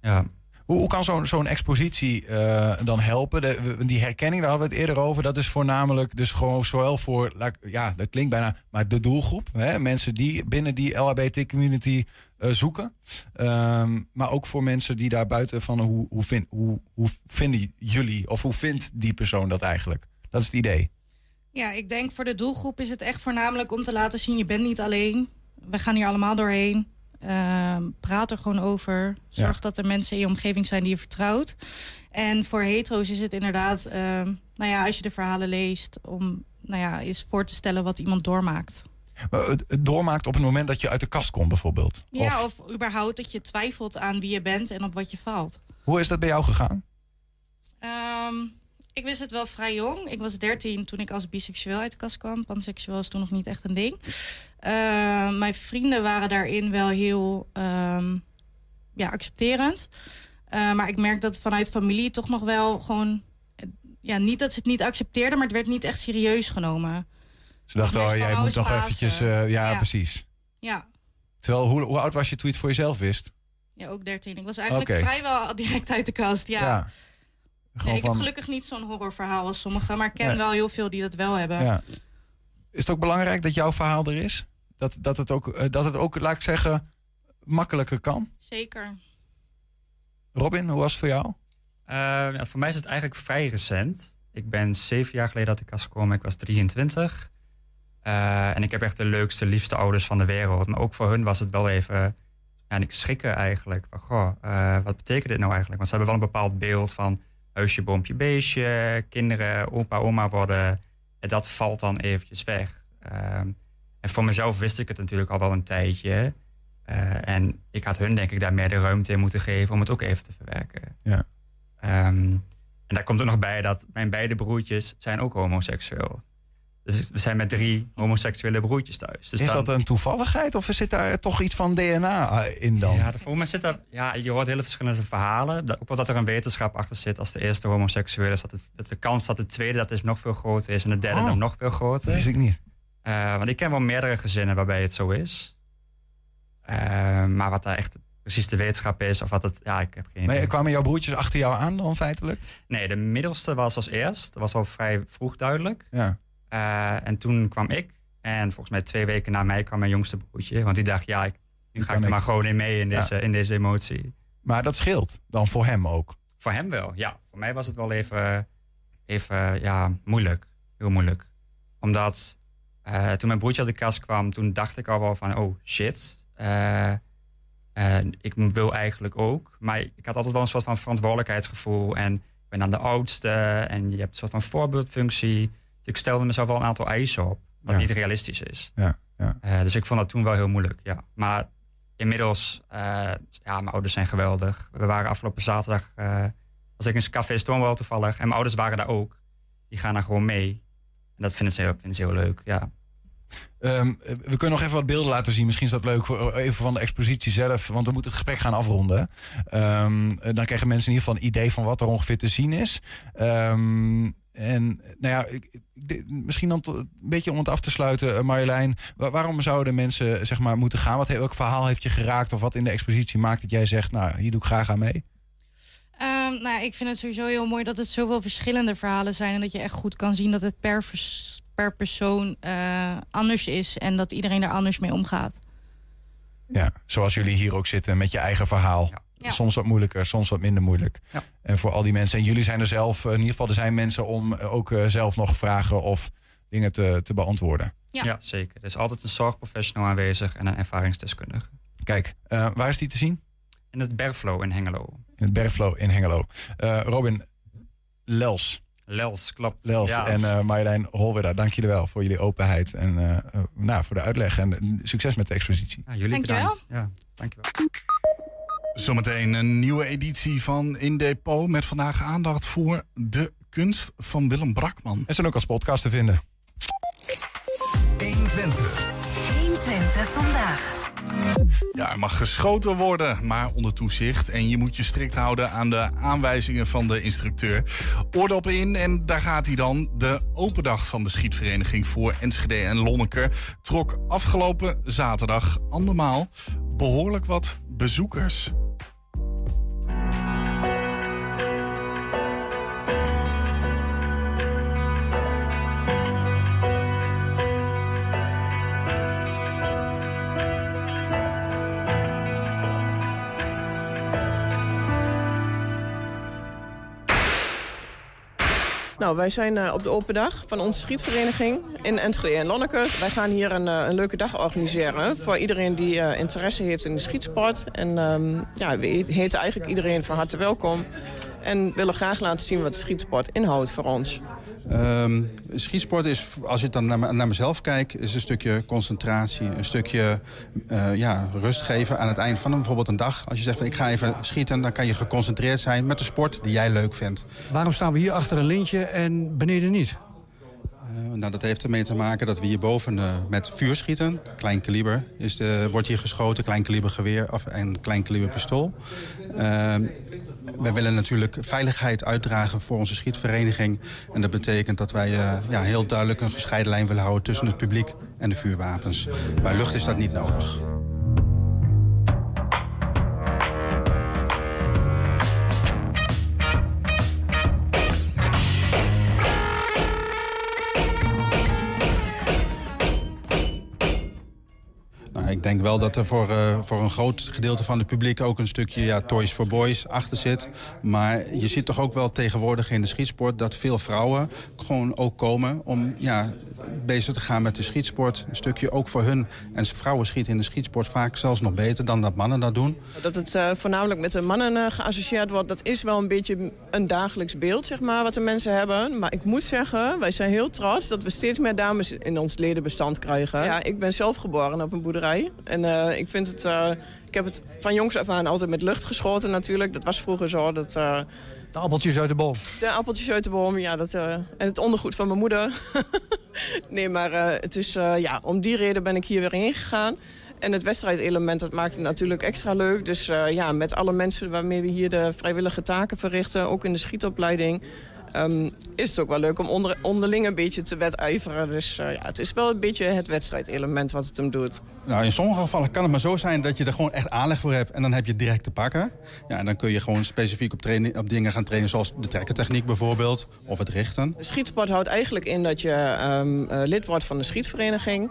Ja. Hoe, hoe kan zo'n zo'n expositie uh, dan helpen? De, die herkenning, daar hadden we het eerder over. Dat is voornamelijk dus gewoon zowel voor, ja, dat klinkt bijna, maar de doelgroep. Hè? Mensen die binnen die LHBT-community uh, zoeken. Um, maar ook voor mensen die daar buiten van, hoe, hoe, vind, hoe, hoe vinden jullie of hoe vindt die persoon dat eigenlijk? Dat is het idee. Ja, ik denk voor de doelgroep is het echt voornamelijk om te laten zien, je bent niet alleen. We gaan hier allemaal doorheen. Uh, praat er gewoon over. Zorg ja. dat er mensen in je omgeving zijn die je vertrouwt. En voor hetero's is het inderdaad, uh, nou ja, als je de verhalen leest, om nou ja, eens voor te stellen wat iemand doormaakt. Het doormaakt op het moment dat je uit de kast komt, bijvoorbeeld. Ja, of, of überhaupt dat je twijfelt aan wie je bent en op wat je valt. Hoe is dat bij jou gegaan? Um, ik wist het wel vrij jong. Ik was 13 toen ik als biseksueel uit de kast kwam. Panseksueel is toen nog niet echt een ding. Uh, mijn vrienden waren daarin wel heel. Um, ja, accepterend. Uh, maar ik merk dat vanuit familie toch nog wel gewoon... Ja, niet dat ze het niet accepteerden, maar het werd niet echt serieus genomen. Ze dachten, oh, jij moet nog eventjes... Uh, ja, ja, precies. Ja. Terwijl, hoe, hoe, oud was je toen je het voor jezelf wist? Ja, ook 13. Ik was eigenlijk vrijwel direct uit de kast, ja. ja. Nee, ik heb gelukkig niet zo'n horrorverhaal als sommigen, maar ik ken wel heel veel die dat wel hebben. Ja. Is het ook belangrijk dat jouw verhaal er is? Dat, dat, het ook, eh, dat het ook, laat ik zeggen, makkelijker kan? Zeker. Robin, hoe was het voor jou? Uh, voor mij is het eigenlijk vrij recent. Ik ben zeven jaar geleden uit de kast gekomen. Ik was 23. Uh, en ik heb echt de leukste, liefste ouders van de wereld. Maar ook voor hun was het wel even... Ja, en ik schrikken eigenlijk. Van, goh, uh, wat betekent dit nou eigenlijk? Want ze hebben wel een bepaald beeld van... huisje, boompje, beestje, kinderen, opa, oma worden. En dat valt dan eventjes weg. Ehm, en voor mezelf wist ik het natuurlijk al wel een tijdje. Uh, en ik had hun denk ik daar meer de ruimte in moeten geven om het ook even te verwerken. Ja. Um, en daar komt ook nog bij dat mijn beide broertjes zijn ook homoseksueel. Dus we zijn met drie homoseksuele broertjes thuis. Dus is dat een toevalligheid of zit daar toch iets van DNA in dan? Ja, voor mij zit daar, ja, je hoort hele verschillende verhalen. Ook wel dat er een wetenschap achter zit als de eerste homoseksueel is. Dat, het, dat de kans dat de tweede dat is nog veel groter is en de derde oh, nog veel groter. Dat wist ik niet. Uh, want ik ken wel meerdere gezinnen waarbij het zo is. Uh, maar wat daar echt precies de wetenschap is of wat het... Ja, ik heb geen Maar kwamen jouw broertjes achter jou aan dan feitelijk? Nee, de middelste was als eerst. Dat was al vrij vroeg duidelijk. Ja. Uh, en toen kwam ik. En volgens mij twee weken na mij kwam mijn jongste broertje. Want die dacht, ja, ik, nu ga ik er maar gewoon in mee in deze, in deze emotie. Maar dat scheelt dan voor hem ook? Voor hem wel, ja. Voor mij was het wel even, even ja, moeilijk. Heel moeilijk. Omdat uh, toen mijn broertje uit de kast kwam, toen dacht ik al wel van, oh shit. Uh, ik wil eigenlijk ook. Maar ik had altijd wel een soort van verantwoordelijkheidsgevoel. En ik ben dan de oudste. En je hebt een soort van voorbeeldfunctie. Ik stelde mezelf wel een aantal eisen op, wat niet realistisch is. Ja, ja. Uh, dus ik vond dat toen wel heel moeilijk, ja. Maar inmiddels, uh, ja, mijn ouders zijn geweldig. We waren afgelopen zaterdag, uh, was ik in een café Stonewall toevallig. En mijn ouders waren daar ook. Die gaan daar gewoon mee. En dat vinden ze heel, vinden ze heel leuk, ja. Um, we kunnen nog even wat beelden laten zien. Misschien is dat leuk voor even van de expositie zelf. Want we moeten het gesprek gaan afronden. Um, dan krijgen mensen in ieder geval een idee van wat er ongeveer te zien is. Um, en nou ja, ik, misschien dan een beetje om het af te sluiten, eh, Marjolein. waarom zouden mensen zeg maar, moeten gaan? Wat, welk verhaal heeft je geraakt of wat in de expositie maakt dat jij zegt, nou, hier doe ik graag aan mee? Um, nou, ik vind het sowieso heel mooi dat het zoveel verschillende verhalen zijn. En dat je echt goed kan zien dat het per, per persoon uh, anders is. En dat iedereen er anders mee omgaat. Ja, zoals jullie hier ook zitten met je eigen verhaal. Ja. Soms wat moeilijker, soms wat minder moeilijk. Ja. En voor al die mensen. En jullie zijn er zelf, in ieder geval, er zijn mensen om eh, ook uh, zelf nog vragen of dingen te, te beantwoorden. Ja. ja. zeker. Er is altijd een zorgprofessional aanwezig en een ervaringsdeskundige. Kijk, uh, waar is die te zien? In het Bergflow in Hengelo. In het Bergflow in Hengelo. Robin Lels. Lels, klopt. Lels ja. en uh, Marjolein Holwerda, dank jullie wel voor jullie openheid en uh, nou, voor de uitleg. En succes met de expositie. Ja, jullie dankjewel. bedankt. Ja, dankjewel. Zometeen een nieuwe editie van In Depot met vandaag aandacht voor de kunst van Willem Brakman. En zijn ook als podcast te vinden. 120. 120 vandaag. Ja, er mag geschoten worden, maar onder toezicht. En je moet je strikt houden aan de aanwijzingen van de instructeur. Oordeel op in en daar gaat hij dan. De open dag van de schietvereniging voor Enschede en Lonneker trok afgelopen zaterdag andermaal behoorlijk wat bezoekers. Nou, wij zijn uh, op de open dag van onze schietvereniging in Enschede en Lonneke. Wij gaan hier een, uh, een, leuke dag organiseren voor iedereen die uh, interesse heeft in de schietsport. En um, ja, we heten eigenlijk iedereen van harte welkom. En willen graag laten zien wat de schietsport inhoudt voor ons. Um, schietsport is, als je dan naar, naar, mezelf kijkt, is een stukje concentratie. Een stukje uh, ja, rust geven aan het eind van een, bijvoorbeeld een dag. Als je zegt, van, ik ga even schieten, dan kan je geconcentreerd zijn met de sport die jij leuk vindt. Waarom staan we hier achter een lintje en beneden niet? nou, dat heeft ermee te maken dat we hierboven uh, met vuur schieten. Klein kaliber is de, wordt hier geschoten, klein kaliber geweer of, en klein kaliber pistool. Uh, wij willen natuurlijk veiligheid uitdragen voor onze schietvereniging. En dat betekent dat wij uh, ja, heel duidelijk een gescheiden lijn willen houden tussen het publiek en de vuurwapens. Bij lucht is dat niet nodig. Ik denk wel dat er voor, uh, voor een groot gedeelte van het publiek ook een stukje ja, Toys for Boys achter zit. Maar je ziet toch ook wel tegenwoordig in de schietsport dat veel vrouwen gewoon ook komen om ja, bezig te gaan met de schietsport. Een stukje ook voor hun. En vrouwen schieten in de schietsport vaak zelfs nog beter dan dat mannen dat doen. Dat het uh, voornamelijk met de mannen uh, geassocieerd wordt, dat is wel een beetje een dagelijks beeld, zeg maar, wat de mensen hebben. Maar ik moet zeggen, wij zijn heel trots dat we steeds meer dames in ons ledenbestand krijgen. Ja, ik ben zelf geboren op een boerderij. En uh, ik vind het... Uh, ik heb het van jongs af aan altijd met lucht geschoten natuurlijk. Dat was vroeger zo. Dat, uh, de appeltjes uit de boom. De appeltjes uit de boom, ja. Dat, en het ondergoed van mijn moeder. *laughs* nee, maar het is, ja, om die reden ben ik hier weer heen gegaan. En het wedstrijdelement, dat maakt het natuurlijk extra leuk. Dus ja, met alle mensen waarmee we hier de vrijwillige taken verrichten... ook in de schietopleiding... Um, is het ook wel leuk om onder, onderling een beetje te wedijveren. Dus uh, ja, het is wel een beetje het wedstrijdelement wat het hem doet. Nou, in sommige gevallen kan het maar zo zijn dat je er gewoon echt aanleg voor hebt. En dan heb je het direct te pakken. Ja, en dan kun je gewoon specifiek op, trainen, op dingen gaan trainen zoals de trekkertechniek bijvoorbeeld. Of het richten. Schietsport houdt eigenlijk in dat je um, uh, lid wordt van de schietvereniging.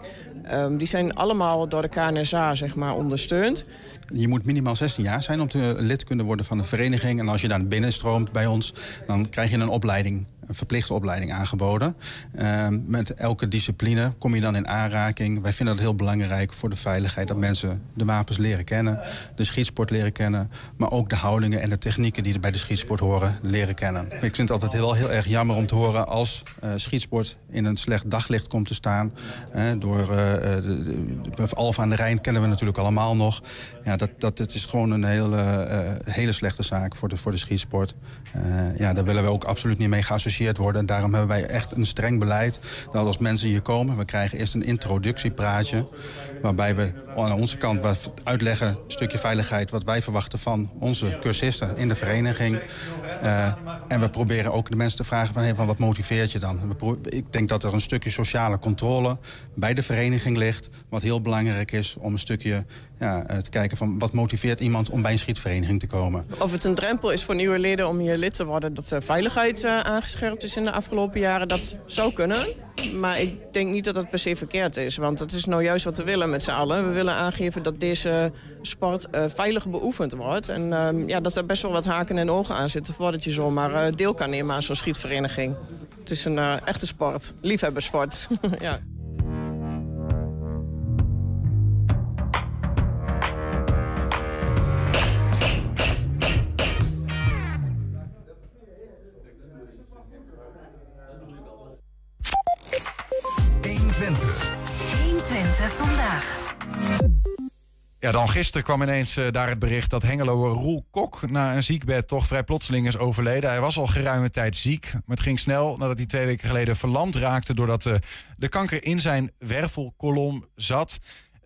Um, die zijn allemaal door de KNSA zeg maar, ondersteund. Je moet minimaal 16 jaar zijn om te lid te kunnen worden van een vereniging. En als je dan binnenstroomt bij ons, dan krijg je een opleiding een verplichte opleiding aangeboden. Uh, met elke discipline kom je dan in aanraking. Wij vinden het heel belangrijk voor de veiligheid dat mensen de wapens leren kennen, de schietsport leren kennen, maar ook de houdingen en de technieken die er bij de schietsport horen leren kennen. Ik vind het altijd heel, heel erg jammer om te horen als uh, schietsport in een slecht daglicht komt te staan. Uh, door uh, de, Alfa aan de Rijn kennen we natuurlijk allemaal nog. Ja, dat, dat het is gewoon een hele, hele slechte zaak voor de, voor de schietsport. ja, daar willen we ook absoluut niet mee gaan worden. En daarom hebben wij echt een streng beleid dat als mensen hier komen... we krijgen eerst een introductiepraatje... waarbij we aan onze kant uitleggen, een stukje veiligheid... wat wij verwachten van onze cursisten in de vereniging. Uh, en we proberen ook de mensen te vragen van, van wat motiveert je dan? Ik denk dat er een stukje sociale controle bij de vereniging ligt... wat heel belangrijk is om een stukje ja, te kijken van wat motiveert iemand om bij een schietvereniging te komen. Of het een drempel is voor nieuwe leden om hier lid te worden... dat de veiligheid uh, aangescherpt is in de afgelopen jaren, dat zou kunnen. Maar ik denk niet dat dat per se verkeerd is. Want dat is nou juist wat we willen met z'n allen. We willen aangeven dat deze sport uh, veilig beoefend wordt. En uh, ja, dat er best wel wat haken en ogen aan zitten... voordat je zomaar uh, deel kan nemen aan zo'n schietvereniging. Het is een echte sport, liefhebbersport. *laughs* ja. Ja, dan gisteren kwam ineens uh, daar het bericht dat Hengeloer Roel Kok na een ziekbed toch vrij plotseling is overleden. Hij was al geruime tijd ziek, maar het ging snel nadat hij twee weken geleden verlamd raakte doordat uh, de kanker in zijn wervelkolom zat.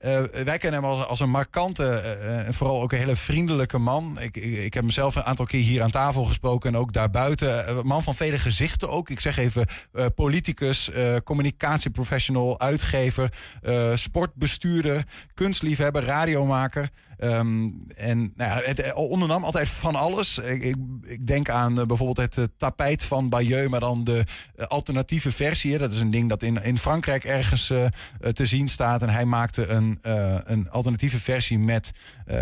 Uh, wij kennen hem als, een markante en uh, vooral ook een hele vriendelijke man. Ik, ik, heb hem zelf een aantal keer hier aan tafel gesproken en ook daarbuiten. Man van vele gezichten ook. Ik zeg even politicus, communicatieprofessional, uitgever, sportbestuurder, kunstliefhebber, radiomaker. Um, en nou het ondernam altijd van alles. Ik, ik, denk aan uh, bijvoorbeeld het uh, tapijt van Bayeux, maar dan de alternatieve versie. Dat is een ding dat in, in Frankrijk ergens te zien staat. En hij maakte een, een alternatieve versie met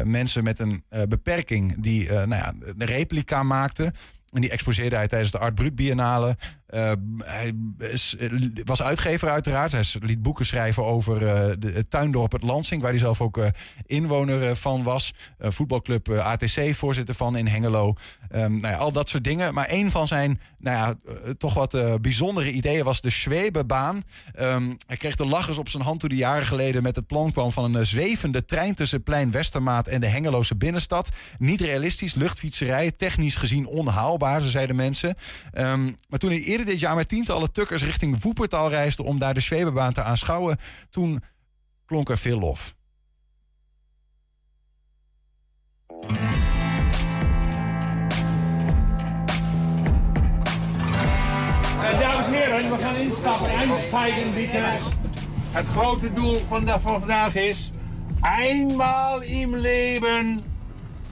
mensen met een beperking die nou ja, een replica maakten. En die exposeerde hij tijdens de Art Brut Biennale. Uh, hij is, was uitgever uiteraard. Hij liet boeken schrijven over de, het tuindorp het Lansing... waar hij zelf ook uh, inwoner van was. voetbalclub ATC, voorzitter van in Hengelo. Um, nou ja, al dat soort dingen. Maar een van zijn nou ja, toch wat bijzondere ideeën was de Zwebebaan. Um, hij kreeg de lachers op zijn hand toen hij jaren geleden... met het plan kwam van een zwevende trein tussen Plein Westermaat... en de Hengeloze binnenstad. Niet realistisch, luchtfietserij, technisch gezien onhaalbaar, zo zeiden mensen. Um, maar toen hij eerder dit jaar met tientallen tukkers richting Woepertal reisden om daar de zweebebaan te aanschouwen. Toen klonk er veel lof. Dames en heren, we gaan instappen. Einsteigen, bitte. Het grote doel van, van vandaag is... eenmaal im leven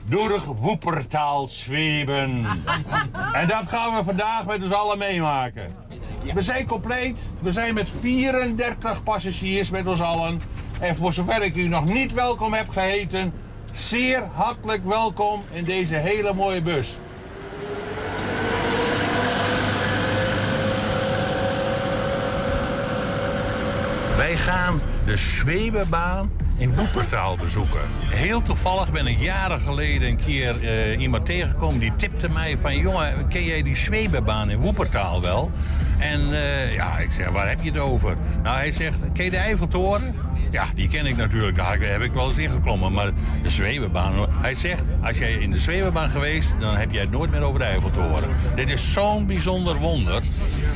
door woepertaal zweven. *laughs* en dat gaan we vandaag met ons allen meemaken. We zijn compleet. We zijn met 34 passagiers met ons allen. En voor zover ik u nog niet welkom heb geheten... zeer hartelijk welkom in deze hele mooie bus. Wij gaan de Zwebebaan in Woepertaal bezoeken. Heel toevallig ben ik jaren geleden een keer uh, iemand tegengekomen die tipte mij van... jongen, ken jij die Zwebebaan in Woepertaal wel? En uh, ja, ik zeg, waar heb je het over? Nou, hij zegt, ken je de Eiffeltoren? Ja, die ken ik natuurlijk. Daar heb ik wel eens ingeklommen. Maar de Zwebebaan... Hij zegt, als jij in de Zwebebaan geweest... dan heb jij het nooit meer over de Eiffeltoren. Dit is zo'n bijzonder wonder.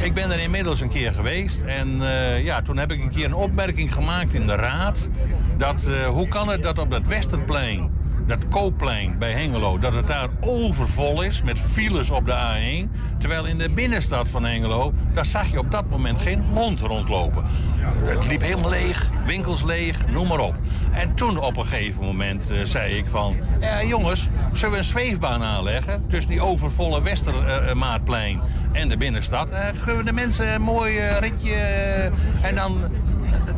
Ik ben er inmiddels een keer geweest. En uh, ja, toen heb ik een keer een opmerking gemaakt in de raad. Dat, uh, hoe kan het dat op dat Westerplein dat Koopplein bij Hengelo, dat het daar overvol is met files op de A1. Terwijl in de binnenstad van Hengelo, daar zag je op dat moment geen hond rondlopen. Het liep helemaal leeg, winkels leeg, noem maar op. En toen op een gegeven moment uh, zei ik van... Ja, jongens, zullen we een zweefbaan aanleggen tussen die overvolle Westermaatplein en de binnenstad? Uh, kunnen we de mensen een mooi uh, ritje en dan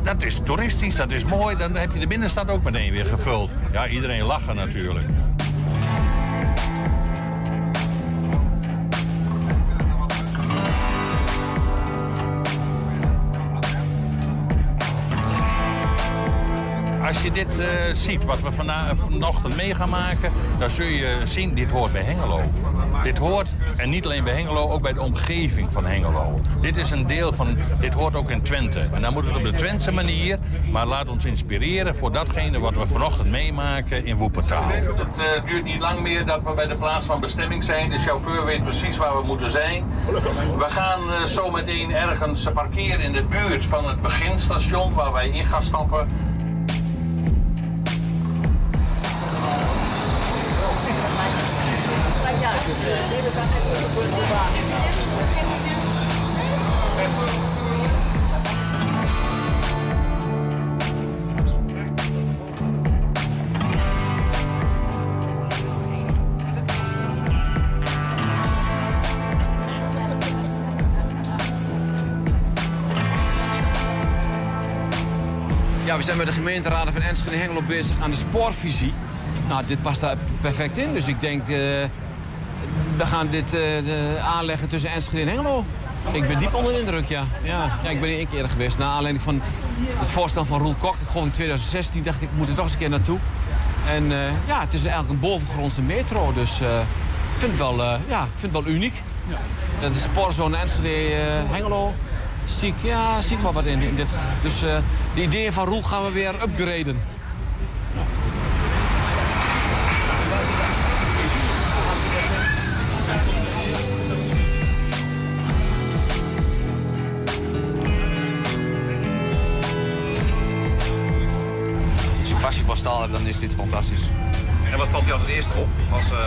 dat is toeristisch, dat is mooi. Dan heb je de binnenstad ook meteen weer gevuld. Ja, iedereen lachen natuurlijk. Als je dit uh, ziet, wat we vana vanochtend mee gaan maken... dan zul je zien, dit hoort bij Hengelo. Dit hoort, en niet alleen bij Hengelo, ook bij de omgeving van Hengelo. Dit is een deel van, dit hoort ook in Twente. En dan moet het op de Twentse manier, maar laat ons inspireren... voor datgene wat we vanochtend meemaken in Woepertaal. Het uh, duurt niet lang meer dat we bij de plaats van bestemming zijn. De chauffeur weet precies waar we moeten zijn. We gaan zo meteen ergens parkeren in de buurt van het beginstation... waar wij in gaan stappen... Ja, we zijn met de gemeenteraden van Enschede en Hengelo bezig aan de spoorvisie. Nou, dit past daar perfect in. Dus ik denk, uh, we gaan dit uh, aanleggen tussen Enschede en Hengelo. Ik ben diep onder de indruk, ja. ja. ja ik ben hier één keer eerder geweest. Naar aanleiding van het voorstel van Roel Kok. Ik geloof in 2016 dacht ik, ik moet er toch eens een keer naartoe. En uh, ja, het is eigenlijk een bovengrondse metro. Dus ik vind het wel, ja, vind het wel uniek. Ja. De spoorzone Enschede-Hengelo zie ik, ja, zie ik wel wat in, in dit. Dus uh, de ideeën van Roel gaan we weer upgraden. Dan is dit fantastisch. En wat valt jou het eerste op als uh,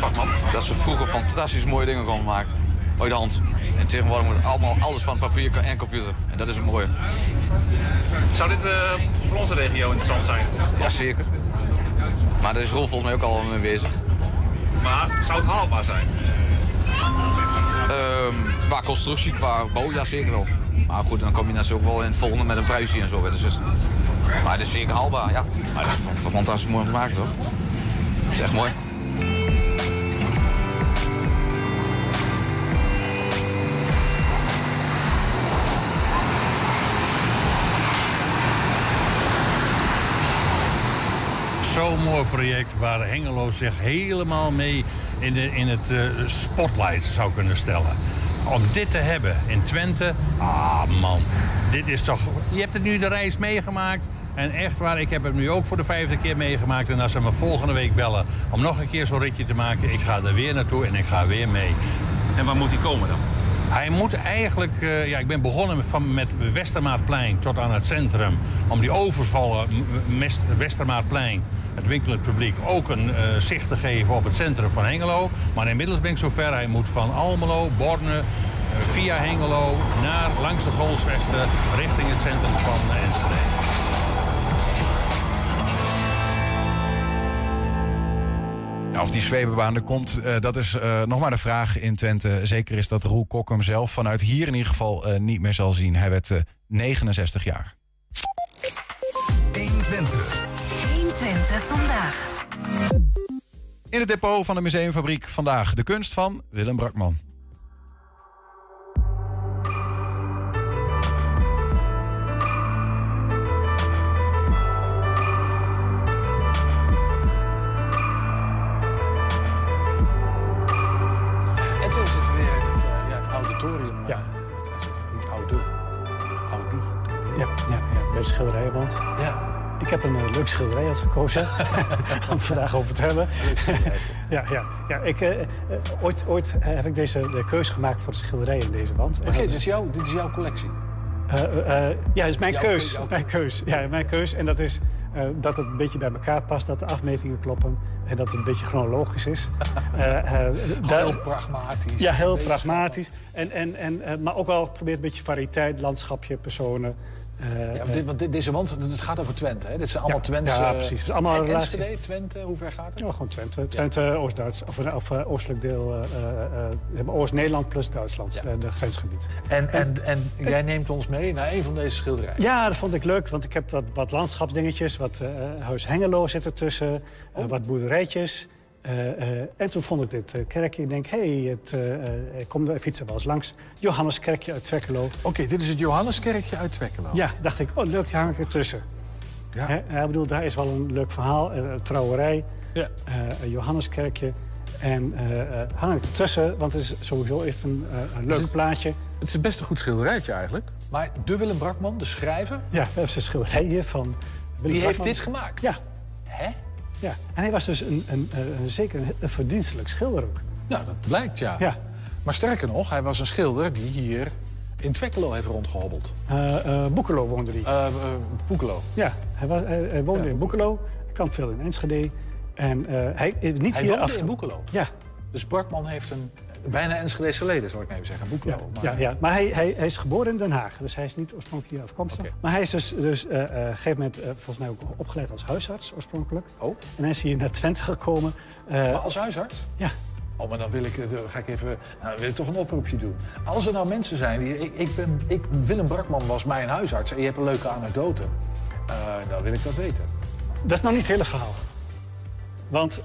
vakman? Dat ze vroeger fantastisch mooie dingen konden maken. Ooit de hand. En tegenwoordig moet allemaal alles van papier en computer. En dat is het mooie. Zou dit uh, voor onze regio interessant zijn? Jazeker. Maar daar is Rolf volgens mij ook al mee bezig. Maar zou het haalbaar zijn? Um, qua constructie, qua bouw, ja zeker wel. Maar goed, dan kom je natuurlijk ook wel in het volgende met een prijsje en zo. Dus, maar het is zeker haalbaar, ja. Maar het is fantastisch mooi om te maken, toch? Het is echt mooi. Zo'n mooi project waar Hengelo zich helemaal mee in, de, in het uh, spotlight zou kunnen stellen. Om dit te hebben in Twente, ah man, dit is toch... Je hebt het nu de reis meegemaakt en echt waar, ik heb het nu ook voor de vijfde keer meegemaakt. En als ze me volgende week bellen om nog een keer zo'n ritje te maken, ik ga er weer naartoe en ik ga weer mee. En waar moet die komen dan? Hij moet eigenlijk, eh, ja, ik ben begonnen met, van, met Westermaatplein tot aan het centrum. Om die overvallen Westermaatplein, het winkelend publiek, ook een eh, zicht te geven op het centrum van Hengelo. Maar inmiddels ben ik zover, hij moet van Almelo, Borne, eh, via Hengelo, naar langs de Grolsvesten, richting het centrum van Enschede. Of die zwevenbaan er komt, eh, dat is eh, nog maar de vraag in Twente. Zeker is dat Roel Kok hem zelf vanuit hier in ieder geval eh, niet meer zal zien. Hij werd eh, 69 jaar. 120. 120 vandaag. In het depot van de Museumfabriek vandaag de kunst van Willem Brakman. Heb een eh, leuk schilderij uitgekozen *laughs* om het vandaag over te hebben. *laughs* ja, ja, ja, ik, eh, eh, ooit ooit heb ik deze de keuze gemaakt voor de schilderij in deze wand. Oké, dit, is jouw- dit is jouw collectie. Eh, eh, ja, het is mijn Jouw keus. jouw mijn keus. Ja, mijn keus. En dat is dat het een beetje bij elkaar past, dat de afmetingen kloppen en dat het een beetje chronologisch is. *laughs* Heel pragmatisch. Ja, heel pragmatisch. En, en, en, maar ook wel probeert een beetje variëteit, landschapje, personen. Eh, Ja, want dit, want dit- deze wand, het gaat over Twente. Hè? Dit zijn allemaal Ja, Twentse... ja, precies. Het is allemaal en relatie- Enschede, Twente, hoe ver gaat het? Ja, gewoon Twente. Twente, Oost-Duits, of, of eh, oostelijk deel, eh, eh, eh, zeg maar Oost-Nederland plus Duitsland, eh, de grensgebied. En, en, en jij neemt ons mee naar een van deze schilderijen. Ja, dat vond ik leuk, want ik heb wat, wat landschapsdingetjes, wat eh, Huis Hengelo zit ertussen, Oh. eh, wat boerderijtjes. Eh, eh, en toen vond ik dit eh, kerkje. Ik denk, hé, hey, ik kom de fietsen wel eens langs. Johanneskerkje uit Twekkelo. Oké, dit is het Johanneskerkje uit Twekkelo. Ja, dacht ik, oh leuk, die hang ik ertussen. Ja. Ik bedoel, daar is wel een leuk verhaal. Een trouwerij, Ja. een Johanneskerkje. En hang ik ertussen, want het is sowieso echt een, een leuk plaatje. Het is best een goed schilderijtje eigenlijk. Maar de Willem Brakman, de schrijver, Ja, we hebben een schilderij hier van Willem die heeft dit gemaakt. Ja. Hè? Ja, en hij was dus een, een, een, zeker een, verdienstelijk schilder ook. Nou, dat blijkt, ja. Ja. Maar sterker nog, hij was een schilder die hier in Twekkelo heeft rondgehobbeld. Eh eh Boekelo woonde hij. Eh eh, Boekelo. Ja, hij, was, hij, hij woonde Ja. in Boekelo. Hij kwam veel in Enschede. En hij is niet Hij hier woonde af... in Boekelo. Ja, Dus Brakman heeft een bijna Enschedese leden, zal ik even zeggen. Boekelo. ja, Maar- ja, ja. maar hij, hij, hij is geboren in Den Haag. Dus hij is niet oorspronkelijk hier afkomstig. Maar hij is dus, dus eh, eh, op een gegeven moment eh, volgens mij ook opgeleid als huisarts oorspronkelijk. Oh. En hij is hier naar Twente gekomen. Eh, Maar als huisarts? Ja. Oh, maar dan wil ik, ga ik even, nou, wil ik toch een oproepje doen. Als er nou mensen zijn die. Ik, ik ben, ik, Willem Brakman was mijn huisarts en je hebt een leuke anekdote. dan wil ik dat weten. Dat is nog niet het hele verhaal. Want,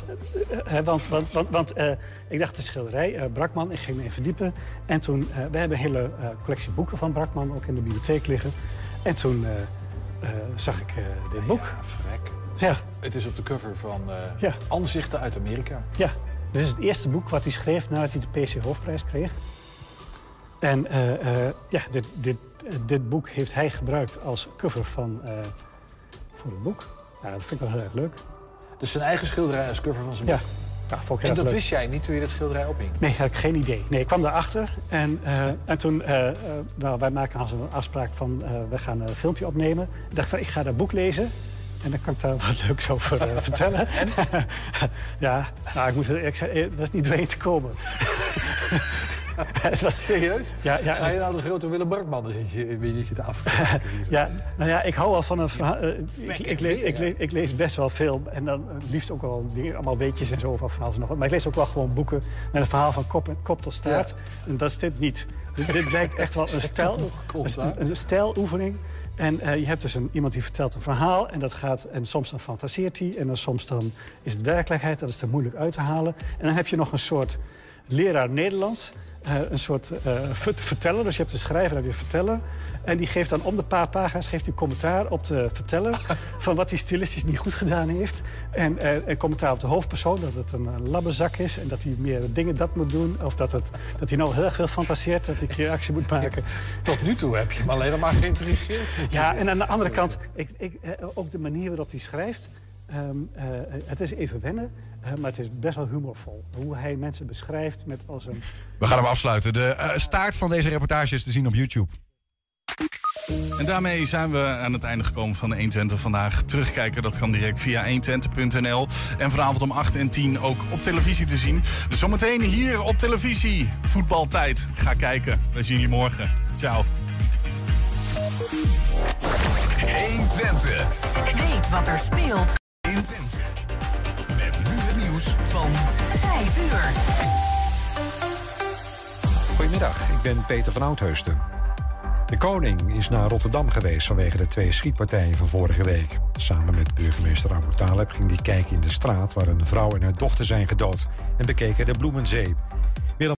eh, eh, want, want, want, want eh, ik dacht de schilderij, eh, Brakman, ik ging me even verdiepen. En toen, we hebben een hele collectie boeken van Brakman ook in de bibliotheek liggen. En toen zag ik dit boek. Vrek. Ja, Het is op de cover van Ja. Anzichten uit Amerika. ja. Dit is het eerste boek wat hij schreef nadat hij de PC Hoofdprijs kreeg. En ja, dit, dit, dit boek heeft hij gebruikt als cover van, voor het boek. Ja, dat vind ik wel heel erg leuk. Dus zijn eigen schilderij als cover van zijn boek. ja vond ik En dat leuk. wist jij niet toen je dat schilderij ophing? Nee, had ik geen idee. Nee, ik kwam daarachter en, eh, en toen, nou, wij maken als een afspraak van, we gaan een filmpje opnemen. Ik dacht van, ik ga dat boek lezen en dan kan ik daar *laughs* wat leuks over vertellen. *laughs* ja, nou, ik moet ik zei, het was niet doorheen te komen. *laughs* *laughs* het was serieus. Ja, ja, Ga je nou de grote Willem eens je, je zitten afkijken? *laughs* Ja, nou ja, ik hou wel van een verhaal. eh, ik, ik, lees, ik, lees, ik lees best wel veel. En dan liefst ook wel dingen, allemaal weetjes en zo van van alles en nog. Maar ik lees ook wel gewoon boeken met een verhaal van kop, kop tot staart. En dat is dit niet. Dit, dit lijkt echt wel *laughs* een stijl, een, een stijloefening. En eh, je hebt dus een, iemand die vertelt een verhaal en dat gaat en soms dan fantaseert hij en dan soms dan is het werkelijkheid, dat is te moeilijk uit te halen. En dan heb je nog een soort leraar Nederlands, een soort eh, vert- verteller. Dus je hebt de schrijver en je verteller. En die geeft dan om de paar pagina's geeft hij commentaar op de verteller *laughs* van wat hij stilistisch niet goed gedaan heeft. En eh, een commentaar op de hoofdpersoon, dat het een, labbezak is en dat hij meer dingen dat moet doen. Of dat, het, dat hij nou heel erg veel fantaseert, dat hij een keer actie moet maken. *laughs* Tot nu toe heb je hem alleen maar geïntrigeerd. Ja, en aan de andere kant, ik, ik, eh, ook de manier waarop hij schrijft. Ehm, eh, het is even wennen, eh, maar het is best wel humorvol. Hoe hij mensen beschrijft met als een... We gaan hem afsluiten. De eh, staart van deze reportage is te zien op YouTube. En daarmee zijn we aan het einde gekomen van de 120 vandaag. Terugkijken, dat kan direct via 120.nl. En vanavond om 8 en 10 ook op televisie te zien. Dus zometeen hier op televisie. Voetbaltijd. Ga kijken. Wij zien jullie morgen. Ciao. 120. Weet wat er speelt Met nu het nieuws van 5 uur. Goedemiddag, ik ben Peter van Oudheusden. De koning is naar Rotterdam geweest vanwege de twee schietpartijen van vorige week. Samen met burgemeester Abu Taleb ging hij kijken in de straat... waar een vrouw en haar dochter zijn gedood en bekeken de Bloemenzee.